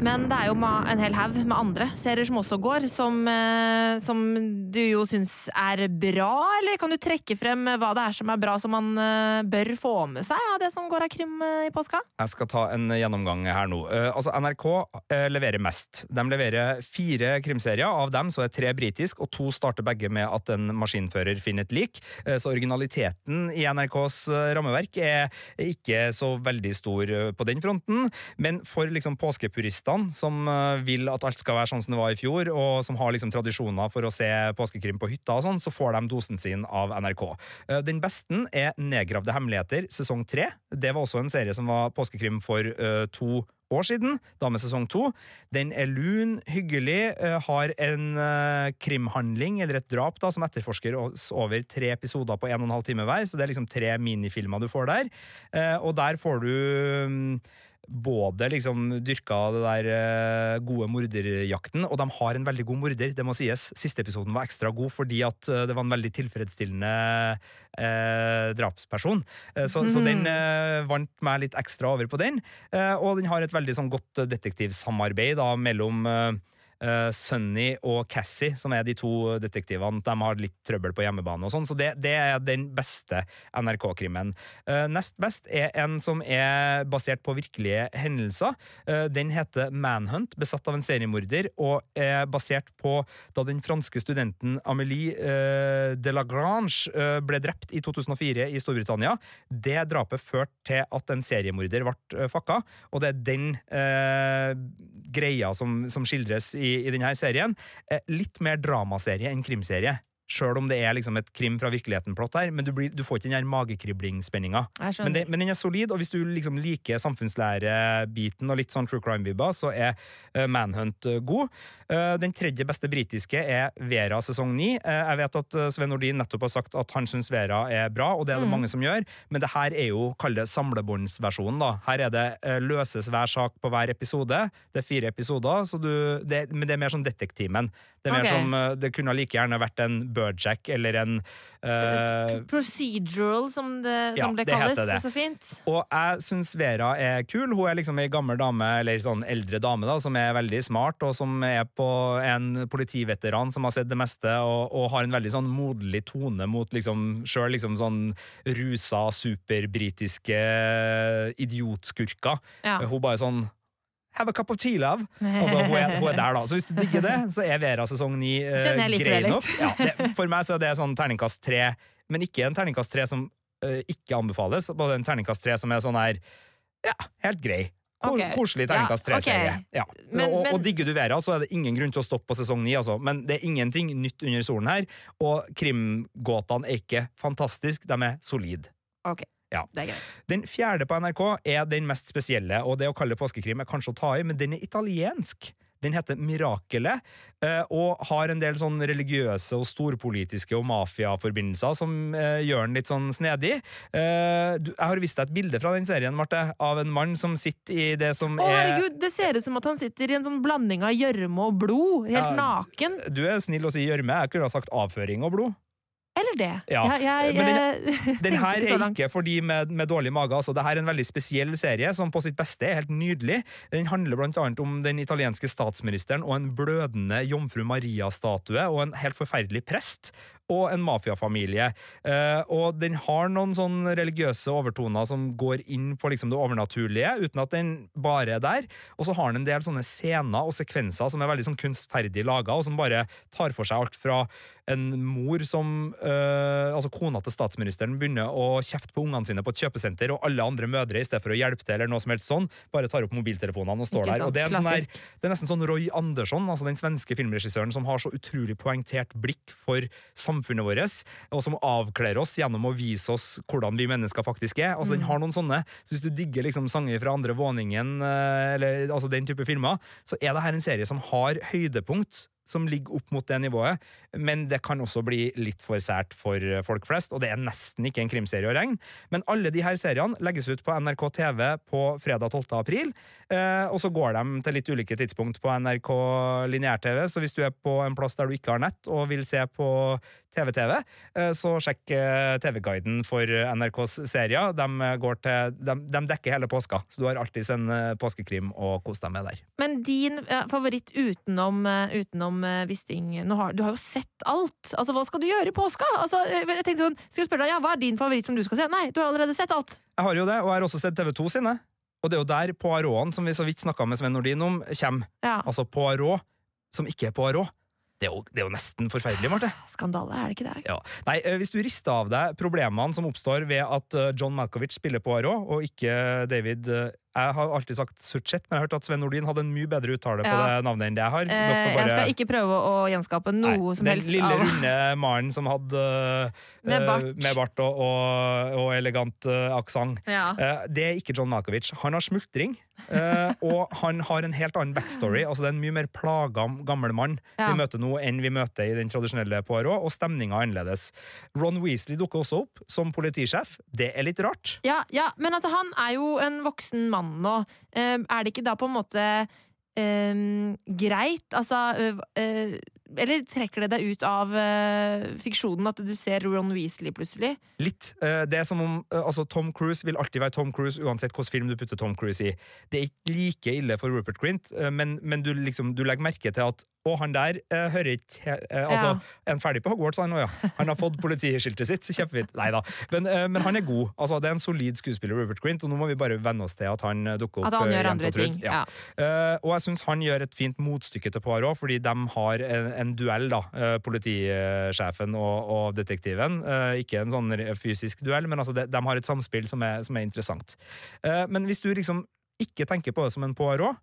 Men det er jo en hel haug med andre serier som også går, som, eh, som, du jo syns er bra, eller kan du trekke frem hva det er som er bra som man eh, bør få med seg av det som går av krim eh, i påska? Jeg skal ta en gjennomgang her nå. Altså, NRK leverer mest. De leverer fire krimserier. Av dem så er tre britisk, og to starter begge med at en maskinfører finner et lik. Så originaliteten i NRKs rammeverk er ikke så veldig stor på den fronten. Men for liksom påskepuristene journalistene som eh, vil at alt skal være sånn som det var i fjor, og som har liksom tradisjoner for å se påskekrim på hytta og sånn, så får de dosen sin av NRK. Eh, den beste er Nedgravde hemmeligheter sesong tre. Det var også en serie som var påskekrim for uh, to år siden, da med sesong to. Den er lun, hyggelig, har en krimhandling, eller et drap, da, som etterforsker oss over tre episoder på en og en halv time hver, så det er liksom tre minifilmer du får der. og der får du mm, både liksom dyrka det der uh, gode morderjakten, og de har en veldig god morder, det må sies. Siste episoden var ekstra god fordi at uh, det var en veldig tilfredsstillende eh, drapsperson. Så, mm. så, den vant meg litt ekstra over på den. og den har et veldig sånn godt detektivsamarbeid da, mellom uh, Sunny og Cassie, som er de to detektivene, de har litt trøbbel på hjemmebane og sånn, så det, det, er den beste NRK-krimmen. Uh, nest best er en som er basert på virkelige hendelser. Uh, den heter Manhunt, besatt av en seriemorder, og er basert på da den franske studenten Amélie de Lagrange ble drept i 2004 i Storbritannia. Det drapet førte til at en seriemorder ble fakka, og det er den greia som, som skildres i i, denne serien. Eh, litt mer dramaserie enn krimserie. Sjøl om det er liksom et krim fra virkeligheten-plott her, men du, blir, du, får ikke den her magekriblingsspenninga. Men, men, den er solid, og hvis du liksom liker samfunnslærebiten og litt sånn true crime-vibber, så er uh, Manhunt uh, god. Uh, den tredje beste britiske er Vera sesong ni. jeg vet at Sven Nordin nettopp har sagt at han syns Vera er bra, og det er det mm. mange som gjør, men det her er jo, kall det samlebåndsversjonen, da. Her er det løses hver sak på hver episode. Det er fire episoder, du, det, men det er mer som Detektimen. Det er mer okay. som Det kunne like gjerne vært en Birdjack eller en uh, Procedural, som det, som det kalles. Det. Så fint. Og jeg syns Vera er kul. Hun er liksom ei gammel dame, eller sånn eldre dame, da, som er veldig smart, og som er på en politiveteran som har sett det meste, og, og har en veldig sånn moderlig tone mot liksom sjøl liksom sånn rusa, superbritiske idiotskurker. Ja. Hun bare sånn Have a cup of tea, love. Altså, hun, er, hun, er, der, da. Så hvis du digger det, så er Vera sesong ni uh, grei nok. Ja, det, for meg så er det sånn terningkast tre, men ikke en terningkast tre som uh, ikke anbefales. Bare en terningkast tre som er sånn her ja, helt grei. Okay. Koselig terningkast tre-serie. Ja. ja. Og, og, digger du Vera, så er det ingen grunn til å stoppe på sesong ni. Altså. Men det er ingenting nytt under solen her. Og krimgåtene er ikke fantastiske, de er solide. Okay. Ja, det er greit. Den fjerde på NRK er den mest spesielle, og det å kalle det påskekrim er kanskje å ta i, men den er italiensk. Den heter Mirakelet, eh, og har en del sånn religiøse og storpolitiske og mafiaforbindelser som eh, gjør den litt sånn snedig. Eh, jeg har vist deg et bilde fra den serien, Marte, av en mann som sitter i det som Å, er herregud, Det ser ut som at han sitter i en sånn blanding av gjørme og blod. Helt Ja, naken. Du er snill å si gjørme. Jeg kunne ha sagt avføring og blod. Eller det. Ja, Jeg, jeg, den- jeg Den her ikke er ikke for de med, med dårlig mage. Altså, det her er en veldig spesiell serie som på sitt beste er helt nydelig. Den handler annet om den italienske statsministeren og en blødende jomfru Maria-statue og en helt forferdelig prest. Og en mafiafamilie. Eh, og den har noen sånn religiøse overtoner som går inn på liksom det overnaturlige, uten at den bare er der. Og så har den en del sånne scener og sekvenser som er veldig sånn kunstferdig laga, og som bare tar for seg alt fra en mor som eh, Altså kona til statsministeren begynner å kjefte på ungene sine på et kjøpesenter, og alle andre mødre, i stedet for å hjelpe til eller noe som helst sånn, bare tar opp mobiltelefonene og står der. Og det er, en sånn der, det er nesten sånn Roy Andersson, altså den svenske filmregissøren som har så utrolig poengtert blikk for samfunnet vårt, og som avkler oss gjennom å vise oss hvordan vi mennesker faktisk er. Altså Den har noen sånne, så Hvis du digger liksom sanger fra andre våningen, eh, eller altså den type filmer, så er det her en serie som har høydepunkt som ligger opp mot det nivået, men det kan også bli litt for sært for folk flest, og det er nesten ikke en krimserie å regne. Men alle de her seriene legges ut på NRK TV på fredag 12. april, eh, og så går de til litt ulike tidspunkt på NRK lineær-TV, så hvis du er på en plass der du ikke har nett og vil se på TV-TV, eh, så sjekk eh, TV-guiden for NRKs serier. De, går til, de, de dekker hele påska, så du har alltid en eh, påskekrim å kose deg med der. Men din eh, favoritt utenom, eh, utenom eh, Wisting har, Du har jo sett alt! Altså, Hva skal du gjøre i påska? Altså, eh, jeg tenkte sånn, Skal jeg spørre deg, ja, Hva er din favoritt som du skal se? Nei, du har allerede sett alt! Jeg har jo det, og jeg har også sett TV2 sine. Og det er jo der Poirot, som vi så vidt snakka med Sven Nordin om, kommer. Ja, Altså Poirot, som ikke er Poirot. Det er jo, det er jo nesten forferdelig, Marte. Skandale, er det ikke det? Ja. Nei, eh, Hvis du rister av deg problemene som oppstår ved at eh, John Malkovich spiller Poirot, og ikke David eh, Jeg har alltid sagt Suchet, men jeg har hørt at Sven Nordin hadde en mye bedre uttale på det navnet enn det jeg har. Eh, jeg skal ikke prøve å gjenskape noe Nei, som den lille, av runde mannen som hadde Med eh, bart. med bart og, og, og elegant uh, aksent. ja. Uh, det er ikke John Malkovich. Han har smultring, uh, og han har en helt annen backstory. Altså Det er en mye mer plaga gammel mann Ja. vi møter nå, enn vi møter i den tradisjonelle Poirot, og stemninga er annerledes. Ron Weasley dukker også opp som politisjef. Det er litt rart. Ja, ja, men altså, han er jo en voksen mann nå. Eh, er det ikke da på en måte eh, greit? Altså øh, Eller trekker det deg ut av uh, fiksjonen at du ser Ron Weasley plutselig? Litt. Uh, Det er som om uh, altså Tom Cruise vil alltid være Tom Cruise uansett hvilken film du putter Tom Cruise i. Det er ikke like ille for Rupert Grint, men, men du, liksom, du legger merke til at å, han der hører ikke Altså, er han ferdig på Hogwarts, han nå, ja? Han har fått politiskiltet sitt. Kjempefint. Nei da. Men, men han er god. Altså, det er en solid skuespiller, Rupert Grint, og nå må vi bare venne oss til at han dukker opp. At han gjør andre ting. Ja. Ja. Eh, og jeg syns han gjør et fint motstykke til Poirot, fordi de har en, en duell, da. eh, politisjefen og, og detektiven. Eh, ikke en sånn fysisk duell, men altså de, de har et samspill som er, som er interessant. Eh, men hvis du liksom ikke tenker på det som en Poirot,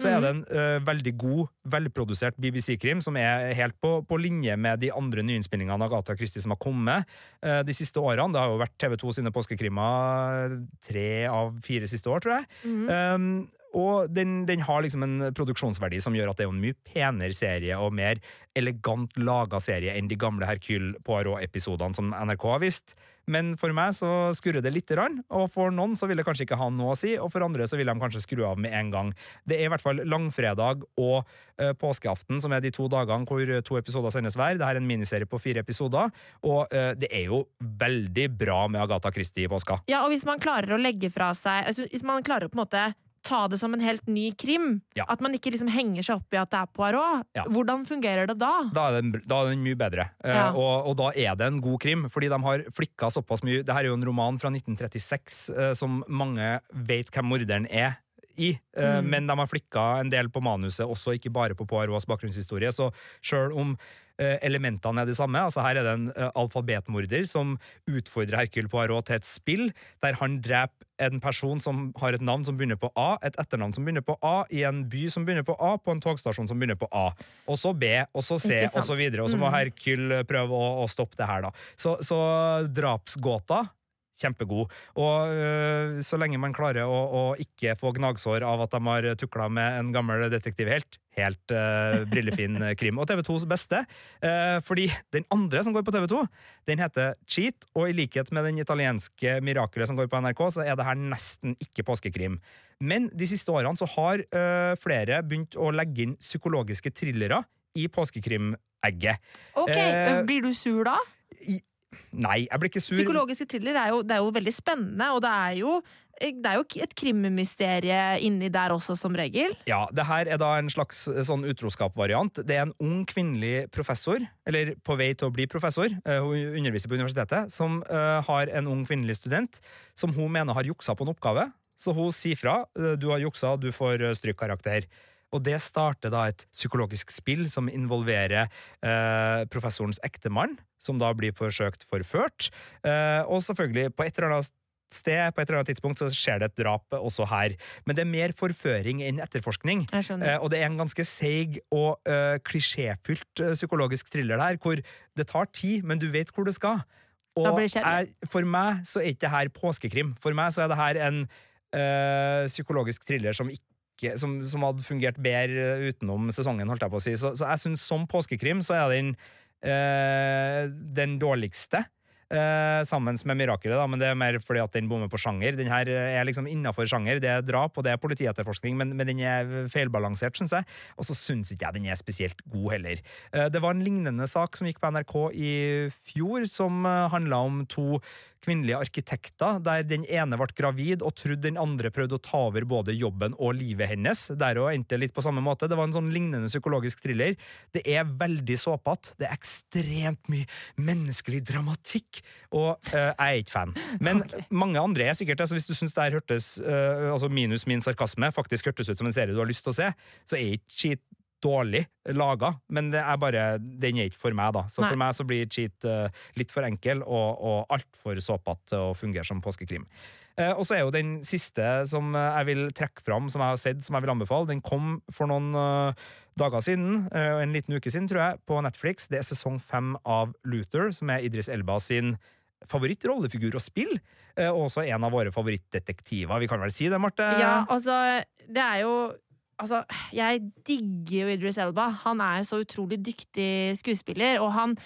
så er det en uh, veldig god, velprodusert BBC-krim som er helt på, på linje med de andre nyinnspillingene av Agatha Christie som har kommet uh, de siste årene. Det har jo vært TV2 sine påskekrimer tre av fire siste år, tror jeg. Mhm. Um, og den, den har liksom en produksjonsverdi som gjør at det er en mye penere serie og mer elegant laga serie enn de gamle Hercule Poirot-episodene som NRK har vist. Men for meg så skurrer det lite grann, og for noen så vil det kanskje ikke ha noe å si, og for andre så vil de kanskje skru av med en gang. Det er i hvert fall langfredag og uh, påskeaften som er de to dagene hvor to episoder sendes hver. Dette er en miniserie på fire episoder, og uh, det er jo veldig bra med Agatha Christie i påska. Ja, og hvis man klarer å legge fra seg altså, Hvis man klarer å på en måte ta det som en helt ny krim, Ja. at man ikke liksom henger seg opp i at det er Poirot, Ja. hvordan fungerer det da? da er den, da er den mye bedre. Ja. Uh, og, og da er det en god krim, fordi de har flikka såpass mye. Dette er jo en roman fra 1936 uh, som mange vet hvem morderen er. I, eh, Mm. Men de har flikka en del på manuset, også ikke bare på Poirots bakgrunnshistorie. Så sjøl om eh, elementene er de samme, altså her er det en eh, alfabetmorder som utfordrer Hercule Poirot til et spill der han dreper en person som har et navn som begynner på A, et etternavn som begynner på A, i en by som begynner på A, på en togstasjon som begynner på A. Og så B, og så C, og så videre. Og så må Mm. Hercule prøve å, å stoppe det her, da. Så, så drapsgåta kjempegod. Og øh, så lenge man klarer å, å, ikke få gnagsår av at de har tukla med en gammel detektivhelt, helt øh, brillefin krim. Og TV2s beste, øh, fordi den andre som går på TV2, den heter Cheat, og i likhet med den italienske Mirakelet som går på NRK, så er det her nesten ikke påskekrim. Men de siste årene så har flere begynt å legge inn psykologiske thrillere i påskekrimegget. Ok, Blir du sur da? Nei, jeg blir ikke sur. Psykologiske thriller er jo, det er jo veldig spennende, og det er jo det er jo et krimmysterie inni der også, som regel. Ja, det her er da en slags eh, sånn utroskap-variant. Det er en ung kvinnelig professor, eller på vei til å bli professor, eh, hun underviser på universitetet, som har en ung kvinnelig student som hun mener har juksa på en oppgave. Så hun sier fra. Du har juksa, du får strykkarakter. Og det starter da et psykologisk spill som involverer eh, professorens ektemann, som da blir forsøkt forført. Eh, og selvfølgelig, på et eller annet sted, på et eller annet tidspunkt, så skjer det et drap også her. Men det er mer forføring enn etterforskning. Eh, og det er en ganske seig og eh, klisjéfylt uh, psykologisk thriller der, hvor det tar tid, men du vet hvor det skal. Og jeg, for meg så er ikke det her påskekrim. For meg så er det her en øh, psykologisk thriller som ikke ikke, som, som, hadde fungert bedre utenom sesongen, holdt jeg på å si. Så, så jeg syns som påskekrim så er den øh, den dårligste. Uh, sammen med Mirakelet, da, men det er mer fordi at den bommer på sjanger. Den her er liksom innafor sjanger. Det er drap og det er politietterforskning, men, men den er feilbalansert, syns jeg. Og så syns ikke jeg den er spesielt god heller. Uh, det var en lignende sak som gikk på NRK i fjor, som uh, handla om to kvinnelige arkitekter, der den ene ble gravid og trodde den andre prøvde å ta over både jobben og livet hennes. Der òg endte litt på samme måte. Det var en sånn lignende psykologisk thriller. Det er veldig såpete. Det er ekstremt mye menneskelig dramatikk, og uh, jeg er ikke fan. Men okay. mange andre er sikkert altså Hvis du syns det her hørtes, uh, altså minus min sarkasme, faktisk hørtes ut som en serie du har lyst til å se, så er ikke Cheat dårlig laga, men det er bare, den er ikke for meg, da. Så Nei. for meg så blir cheat uh, litt for enkel og, og altfor såpete til å fungere som påskekrim. Uh, og så er jo den siste som jeg vil trekke fram, som jeg har sett, som jeg vil anbefale. Den kom for noen uh, dager siden, en liten uke siden, tror jeg, på Netflix. Det er sesong fem av Luther, som er Idris Elba sin favorittrollefigur å spille. Og også en av våre favorittdetektiver. Vi kan vel si det, Marte? Ja, altså, det er jo Altså, jeg digger jo Idris Elba. Han er jo så utrolig dyktig skuespiller, og han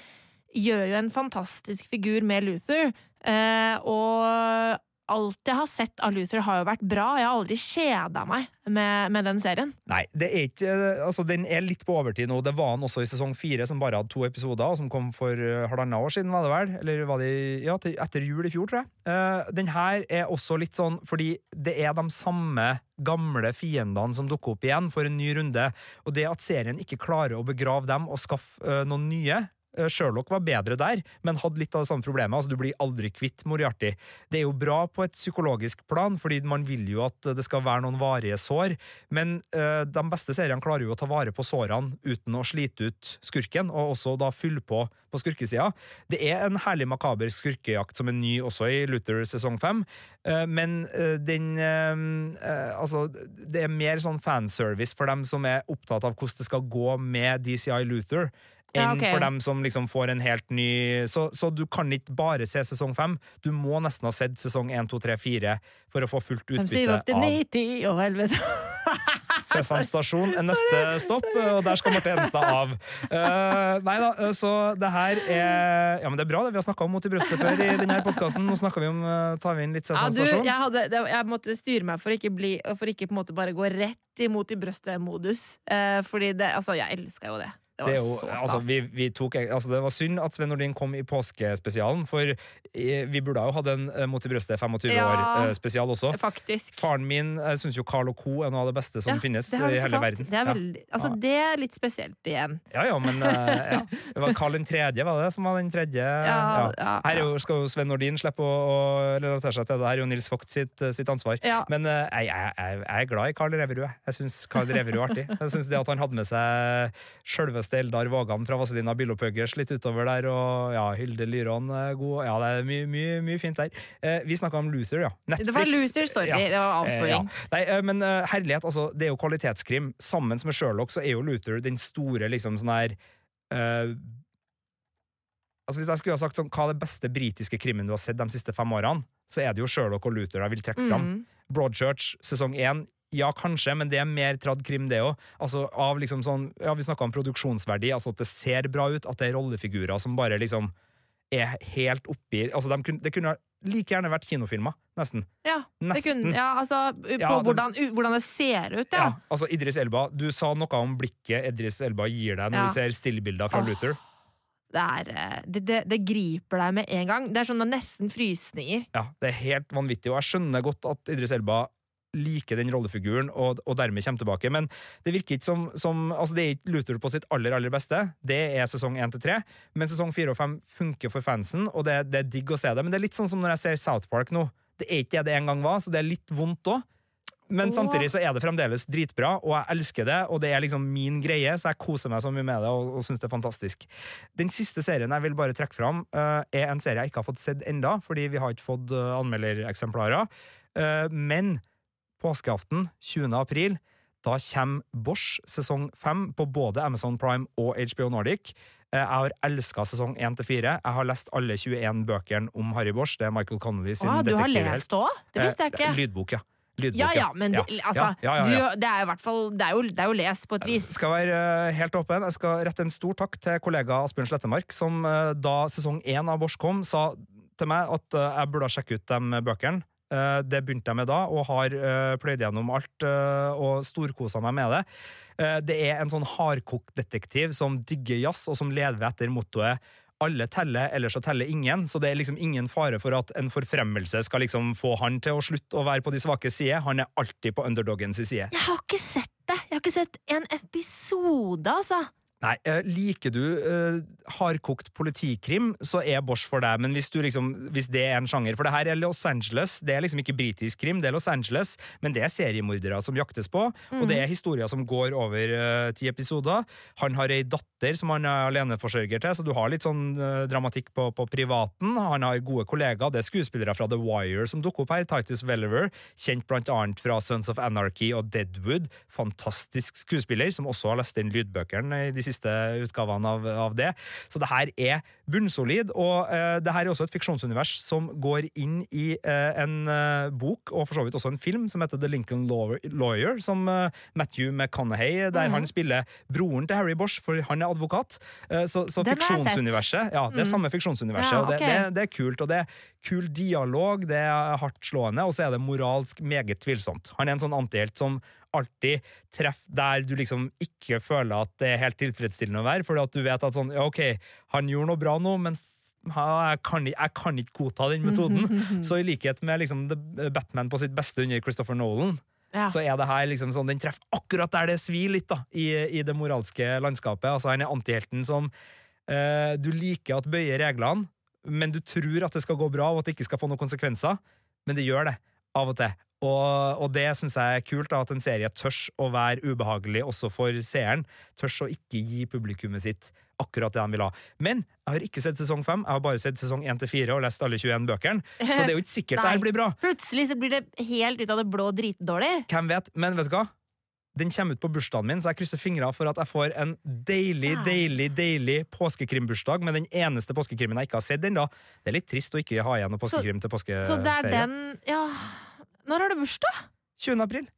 gjør jo en fantastisk figur med Luther. Eh, og alt jeg har sett av Luther, har jo vært bra. Jeg har aldri kjeda meg med, med, den serien. Nei, er ikke, altså den er litt på overtid nå. Det var han også i sesong fire, som bare hadde to episoder, og som kom for uh, halvannet år siden, var det vel? Eller var det ja, til, etter jul i fjor, tror jeg. Uh, den her er også litt sånn fordi det er de samme gamle fiendene som dukker opp igjen for en ny runde. Og det at serien ikke klarer å begrave dem og skaffe uh, noen nye, Eh, Sherlock var bedre der, men hadde litt av det samme problemet. Altså, du blir aldri kvitt Moriarty. Det er jo bra på et psykologisk plan, fordi man vil jo at det skal være noen varige sår, men uh, de beste seriene klarer jo å ta vare på sårene uten å slite ut skurken, og også da fylle på på skurkesida. Det er en herlig makaber skurkejakt som er ny også i Luther sesong fem, uh, men uh, den Altså, det er mer sånn fanservice for dem som er opptatt av hvordan det skal gå med DCI Luther enn ja, okay. for dem som liksom får en helt ny så, så, du kan ikke bare se sesong fem. Du må nesten ha sett sesong én, to, tre, fire for å få fullt utbytte de sier opp til 90, å helvete. Sesam stasjon er neste stopp, og der skal Marte Hedenstad av. Uh, nei da, eh, så det her er Ja, men det er bra, det. Vi har snakka om Mot i brøstet før i denne podkasten. Nå snakker vi om uh, tar vi inn litt Sesam stasjon. Ja, jeg, hadde, jeg, måtte styre meg for ikke, bli, for ikke på en måte bare gå rett imot i brøstet-modus. Uh, fordi det Altså, jeg elsker jo det. Det var jo, så altså, vi, vi tok, altså, det var synd at Sven Nordin kom i påskespesialen, for vi burde jo hatt en eh, Mot i brøstet 25 ja, år-spesial også. Faktisk. Faren min jeg syns jo Carl og Co. er noe av det beste som ja, finnes i hele verden. Det er, veldig, altså, det er litt spesielt igjen. Ja ja, men ja. Det var Carl den tredje, var det som var den tredje? Her jo, skal jo Sven Nordin slippe å, å, relatere seg til det. Her er jo Nils Vogt sitt, sitt ansvar. Men jeg, jeg, jeg, er glad i Carl Reverud. Jeg syns Carl Reverud er artig. Jeg synes det at han hadde med seg sjølve selveste Eldar Vågan fra Vazelina Billopphuggers litt utover der, og ja, Hilde Lyron god. Ja, det er mye, mye, mye fint der. Eh, vi snakka om Luther, ja. Netflix. Det var Luther, sorry. Ja. Det var avsporing. Eh, ja. Nei, eh, men uh, herlighet, altså, det er jo kvalitetskrim. Sammen med Sherlock så er jo Luther den store liksom sånn her eh, Altså Hvis jeg skulle ha sagt sånn, hva er det beste britiske krimmen du har sett de siste fem årene, så er det jo Sherlock og Luther jeg vil trekke fram. Mm. Broadchurch sesong én, ja kanskje, men det er mer tradd krim, det òg. Altså, av liksom sånn, ja, vi snakka om produksjonsverdi, altså at det ser bra ut, at det er rollefigurer som bare liksom er helt oppi altså de kunne, Det kunne like gjerne vært kinofilmer, nesten. Ja, det Nesten. kunne, ja altså på Ja, hvordan, u- hvordan det ser ut, ja. Ja, altså Idris Elba, Du sa noe om blikket Idris Elba gir deg når du ser stillbilder fra oh. Luther. Det, er, eh, det, det, det griper deg med en gang. Det er sånn nesten frysninger. Ja, Det er helt vanvittig, og jeg skjønner godt at Idris Elba liker den rollefiguren og, og dermed kommer tilbake, men det virker ikke som, som altså Det er ikke Luther på sitt aller aller beste. Det er sesong 1 til 3, men sesong 4 og 5 funker for fansen, og det, det er digg å se det. Men det er litt sånn som når jeg ser South Park nå. Det er ikke det det en gang var, så det er litt vondt òg. Men samtidig så er det fremdeles dritbra, og jeg elsker det, og det er liksom min greie, så jeg koser meg så mye med det og, og syns det er fantastisk. Den siste serien jeg vil bare trekke fram, uh, er en serie jeg ikke har fått sett enda, fordi vi har ikke fått uh, anmeldereksemplarer. Uh, men påskeaften, 20. april, da kommer Bosch sesong 5 på både Amazon Prime og HBO Nordic. Eh, Jeg har elska sesong 1 til 4. Jeg har lest alle 21 bøkene om Harry Bosch. Det er Michael Connolly sin Å, du har lest òg? Det visste jeg Eh, ikke. Lydbok, ja. Lydbok, Ja ja, men det, Ja, ja, ja, ja. Du, det er jo hvert fall det er jo, det er jo lest på et vis. Jeg Skal være eh, helt åpen. Jeg skal rette en stor takk til kollega Asbjørn Slettemark, som da sesong én av Bosch kom, sa til meg at jeg burde sjekke ut de bøkene. Eh, Det begynte jeg med da, og har eh, pløyd gjennom alt eh, og storkosa meg med det. Det er en sånn hardkokt detektiv som digger jazz, og som lever etter mottoet alle teller, ellers så teller ingen. Så det er liksom ingen fare for at en forfremmelse skal liksom få han til å slutte å være på de svake side. Han er alltid på underdogens side. Jeg har ikke sett det! Jeg har ikke sett en episode, altså. Nei, eh, liker du uh, hardkokt politikrim, så er Bosch for deg, men hvis, du liksom, hvis det er en sjanger For det her er Los Angeles, det er liksom ikke britisk krim, det er Los Angeles, men det er seriemordere som jaktes på, og det er historier som går over uh, ti episoder. Han har ei datter som han er aleneforsørger til, så du har litt sånn uh, dramatikk på, på privaten. Han har gode kollegaer, det er skuespillere fra The Wire som dukker opp her, Titus Welliver, kjent blant annet fra Sons of Anarchy og Deadwood, fantastisk skuespiller, som også har lest inn lydbøkene i de siste utgavene av, av det. Så det her er bunnsolid, og eh, det her er også et fiksjonsunivers som går inn i eh, en eh, bok, og for så vidt også en film, som heter The Lincoln Lawyer, som eh, Matthew McConaughey, der han spiller broren til Harry Bosch, for han er advokat. Eh, så så fiksjonsuniverset, ja, det er samme fiksjonsuniverset, Ja, og det, det, det er kult, og det er kul dialog, det er hardt slående, og så er det moralsk meget tvilsomt. Han er en sånn antihelt som alltid treffer der du liksom ikke føler at det er helt tilfredsstillende å være, fordi at du vet at sånn, ja ok, han gjorde noe bra nå, men jeg, kan, jeg kan ikke godta den metoden. Så i likhet med liksom Batman på sitt beste under Christopher Nolan, Ja. så er det her liksom sånn, den treffer akkurat der det svir litt da, i, i det moralske landskapet. Altså Han er antihelten som eh, du liker at bøyer reglene, men du tror at det skal gå bra, og at det ikke skal få noen konsekvenser. Men det gjør det, av og til. Og, og det syns jeg er kult, da, at en serie tørs å være ubehagelig også for seeren. Tørs å ikke gi publikummet sitt akkurat det de vil ha. Men jeg har ikke sett sesong fem, jeg har bare sett sesong 1 til 4 og lest alle 21 bøkene, så det er jo ikke sikkert det her blir bra. Plutselig så blir det helt ut av det blå dritdårlig. Hvem vet? Men vet du hva? Den kommer ut på bursdagen min, så jeg krysser fingra for at jeg får en deilig, deilig deilig påskekrimbursdag med den eneste påskekrimmen jeg ikke har sett ennå. Det er litt trist å ikke ha igjen noe påskekrim til påskeferie. Så det er den Ja, når har du bursdag? 20. april.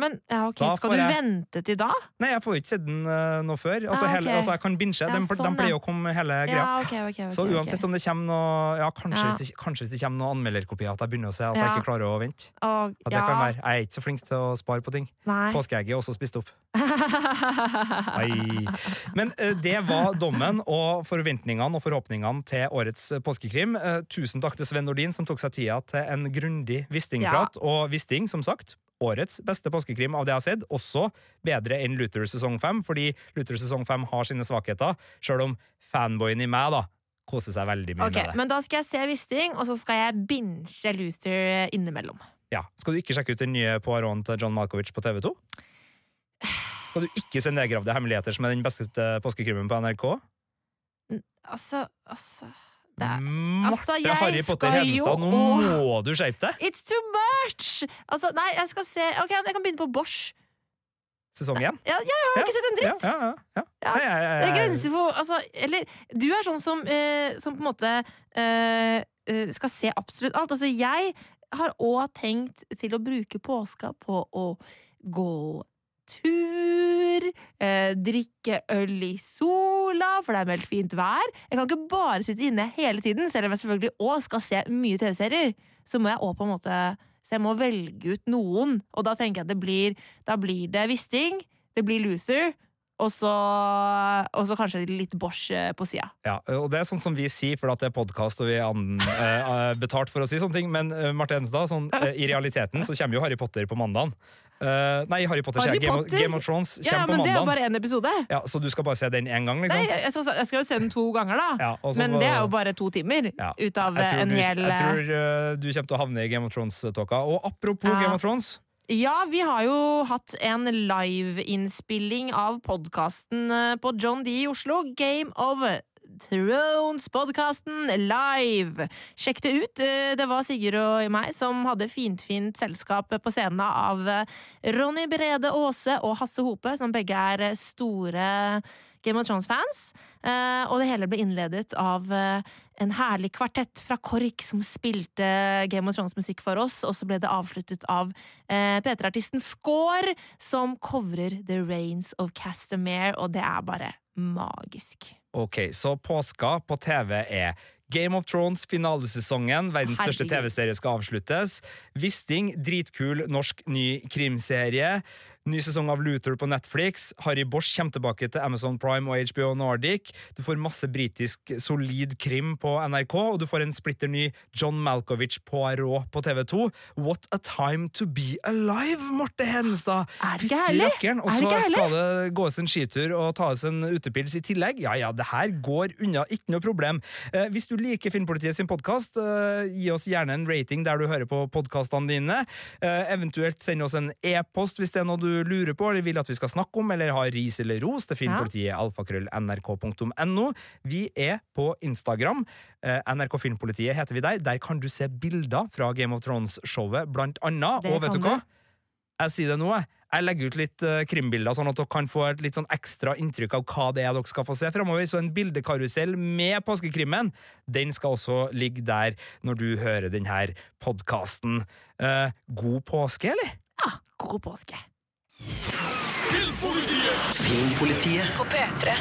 Men ja, ok, Da skal du jeg- vente til da? Nei, jeg får jo ikke sett den uh, nå før. Altså, Ah, okay. hele, altså, jeg kan binche. Ja, den, sånn, den pleier å komme hele greia. Ja, okay, okay, ok, Så uansett om det kommer noe Ja, kanskje, Ja. Hvis, det, kanskje hvis det kommer noen anmelderkopier, at jeg begynner å se at jeg ikke klarer å vente. Og, At det kan være. Jeg er ikke så flink til å spare på ting. Påskeegget er også spist opp. Nei Men uh, det var dommen og forventningene og forhåpningene til årets påskekrim. Uh, tusen takk til Sven Nordin som tok seg tida til en grundig Wisting-prat. Og Wisting, som sagt, årets beste påskekrim av det jeg har sett. Også bedre enn Luther sesong 5, fordi Luther sesong 5 har sine svakheter. Sjøl om fanboyen i meg da koser seg veldig mye okay, med det. Men da skal jeg se Wisting, og så skal jeg binge Luther innimellom. Ja. Skal du ikke sjekke ut den nye Poironen til John Malkovich på TV2? Skal du ikke se 'Nedgravde hemmeligheter', som er den beste påskekrimmen på NRK? Altså, altså det Marte Altså, jeg Harry Potter Hedenstad, nå må du skjerpe deg! It's too much! Altså, nei, jeg skal se Ok, jeg kan begynne på Bosch. Sesong én? Ja, jeg har ikke sett en dritt! Ja, ja, ja. Det er grenser for altså, Eller du er sånn som, eh, som på en måte eh, eh, skal se absolutt alt. Altså, jeg har òg tenkt til å bruke påska på å gå tur, eh, drikke øl i sola, for det er meldt fint vær. Jeg kan ikke bare sitte inne hele tiden, selv om jeg selvfølgelig òg skal se mye TV-serier. Så må jeg òg på en måte Så jeg må velge ut noen, og da tenker jeg at det blir Da blir det Wisting, det blir Loser, og så, og så kanskje litt Bosch eh, på sida. Ja, og det er sånn som vi sier, for det er podkast og vi er an, eh, betalt for å si sånne ting. Men uh, Marte Enstad, sånn, eh, i realiteten så kommer jo Harry Potter på mandagen. Eh, nei, Harry Potter, Harry. Game, of- Game of Thrones kommer Ja, på men det er jo bare én episode. Ja, så du skal bare se den én gang, liksom? Nei, jeg skal, jeg skal jo se den to ganger, da. Ja, også, men det er jo bare to timer Ja. ut av en du, hel Jeg tror uh, du kommer til å havne i Game of Thrones-tåka. Og apropos Ja. Game of Thrones Ja, vi har jo hatt en liveinnspilling av podkasten på John D i Oslo. Game of Thrones-podkasten live! Sjekk det ut. Eh, Det var Sigurd og meg som hadde finfint selskap på scenen av eh, Ronny Brede Aase og Hasse Hope, som begge er store Game of Thrones-fans. Eh, Og det hele ble innledet av eh, en herlig kvartett fra KORK som spilte Game of Thrones-musikk for oss, og så ble det avsluttet av eh, P3-artisten Score, som covrer The Rains of Castamere, og det er bare magisk. Ok, så påska på TV er Game of Thrones, finalesesongen. Verdens største TV-serie skal avsluttes. Wisting, dritkul norsk ny krimserie. Ny sesong av Luther på Netflix. Harry Bosch kommer tilbake til Amazon Prime og HBO Nordic. Du får masse britisk solid krim på NRK, og du får en splitter ny John Malkovich Poirot på TV2. What a time to be alive, Marte Hedenstad! Er det ikke herlig? Og så skal det gås en skitur og tas en utepils i tillegg. Ja ja, det her går unna, ikke noe problem. Eh, hvis du liker Filmpolitiet sin podkast, eh, gi oss gjerne en rating der du hører på podkastene dine. Eh, eventuelt send oss en e-post hvis det er noe du lurer på eller vil at vi skal snakke om, eller har ris eller ros til filmpolitiet alfakrøll.nrk.no. Vi er på Instagram. Eh, NRK Filmpolitiet heter vi der. Der kan du se bilder fra Game of Thrones-showet, blant annet. Det Og vet du hva? Jeg sier det nå, jeg. Jeg legger ut litt eh, krimbilder, sånn at dere kan få et litt sånn ekstra inntrykk av hva det er dere skal få se fremover. Så en bildekarusell med påskekrimmen, den skal også ligge der når du hører denne podkasten. Eh, god påske, eller? Ja, god påske. Filmpolitiet På P3.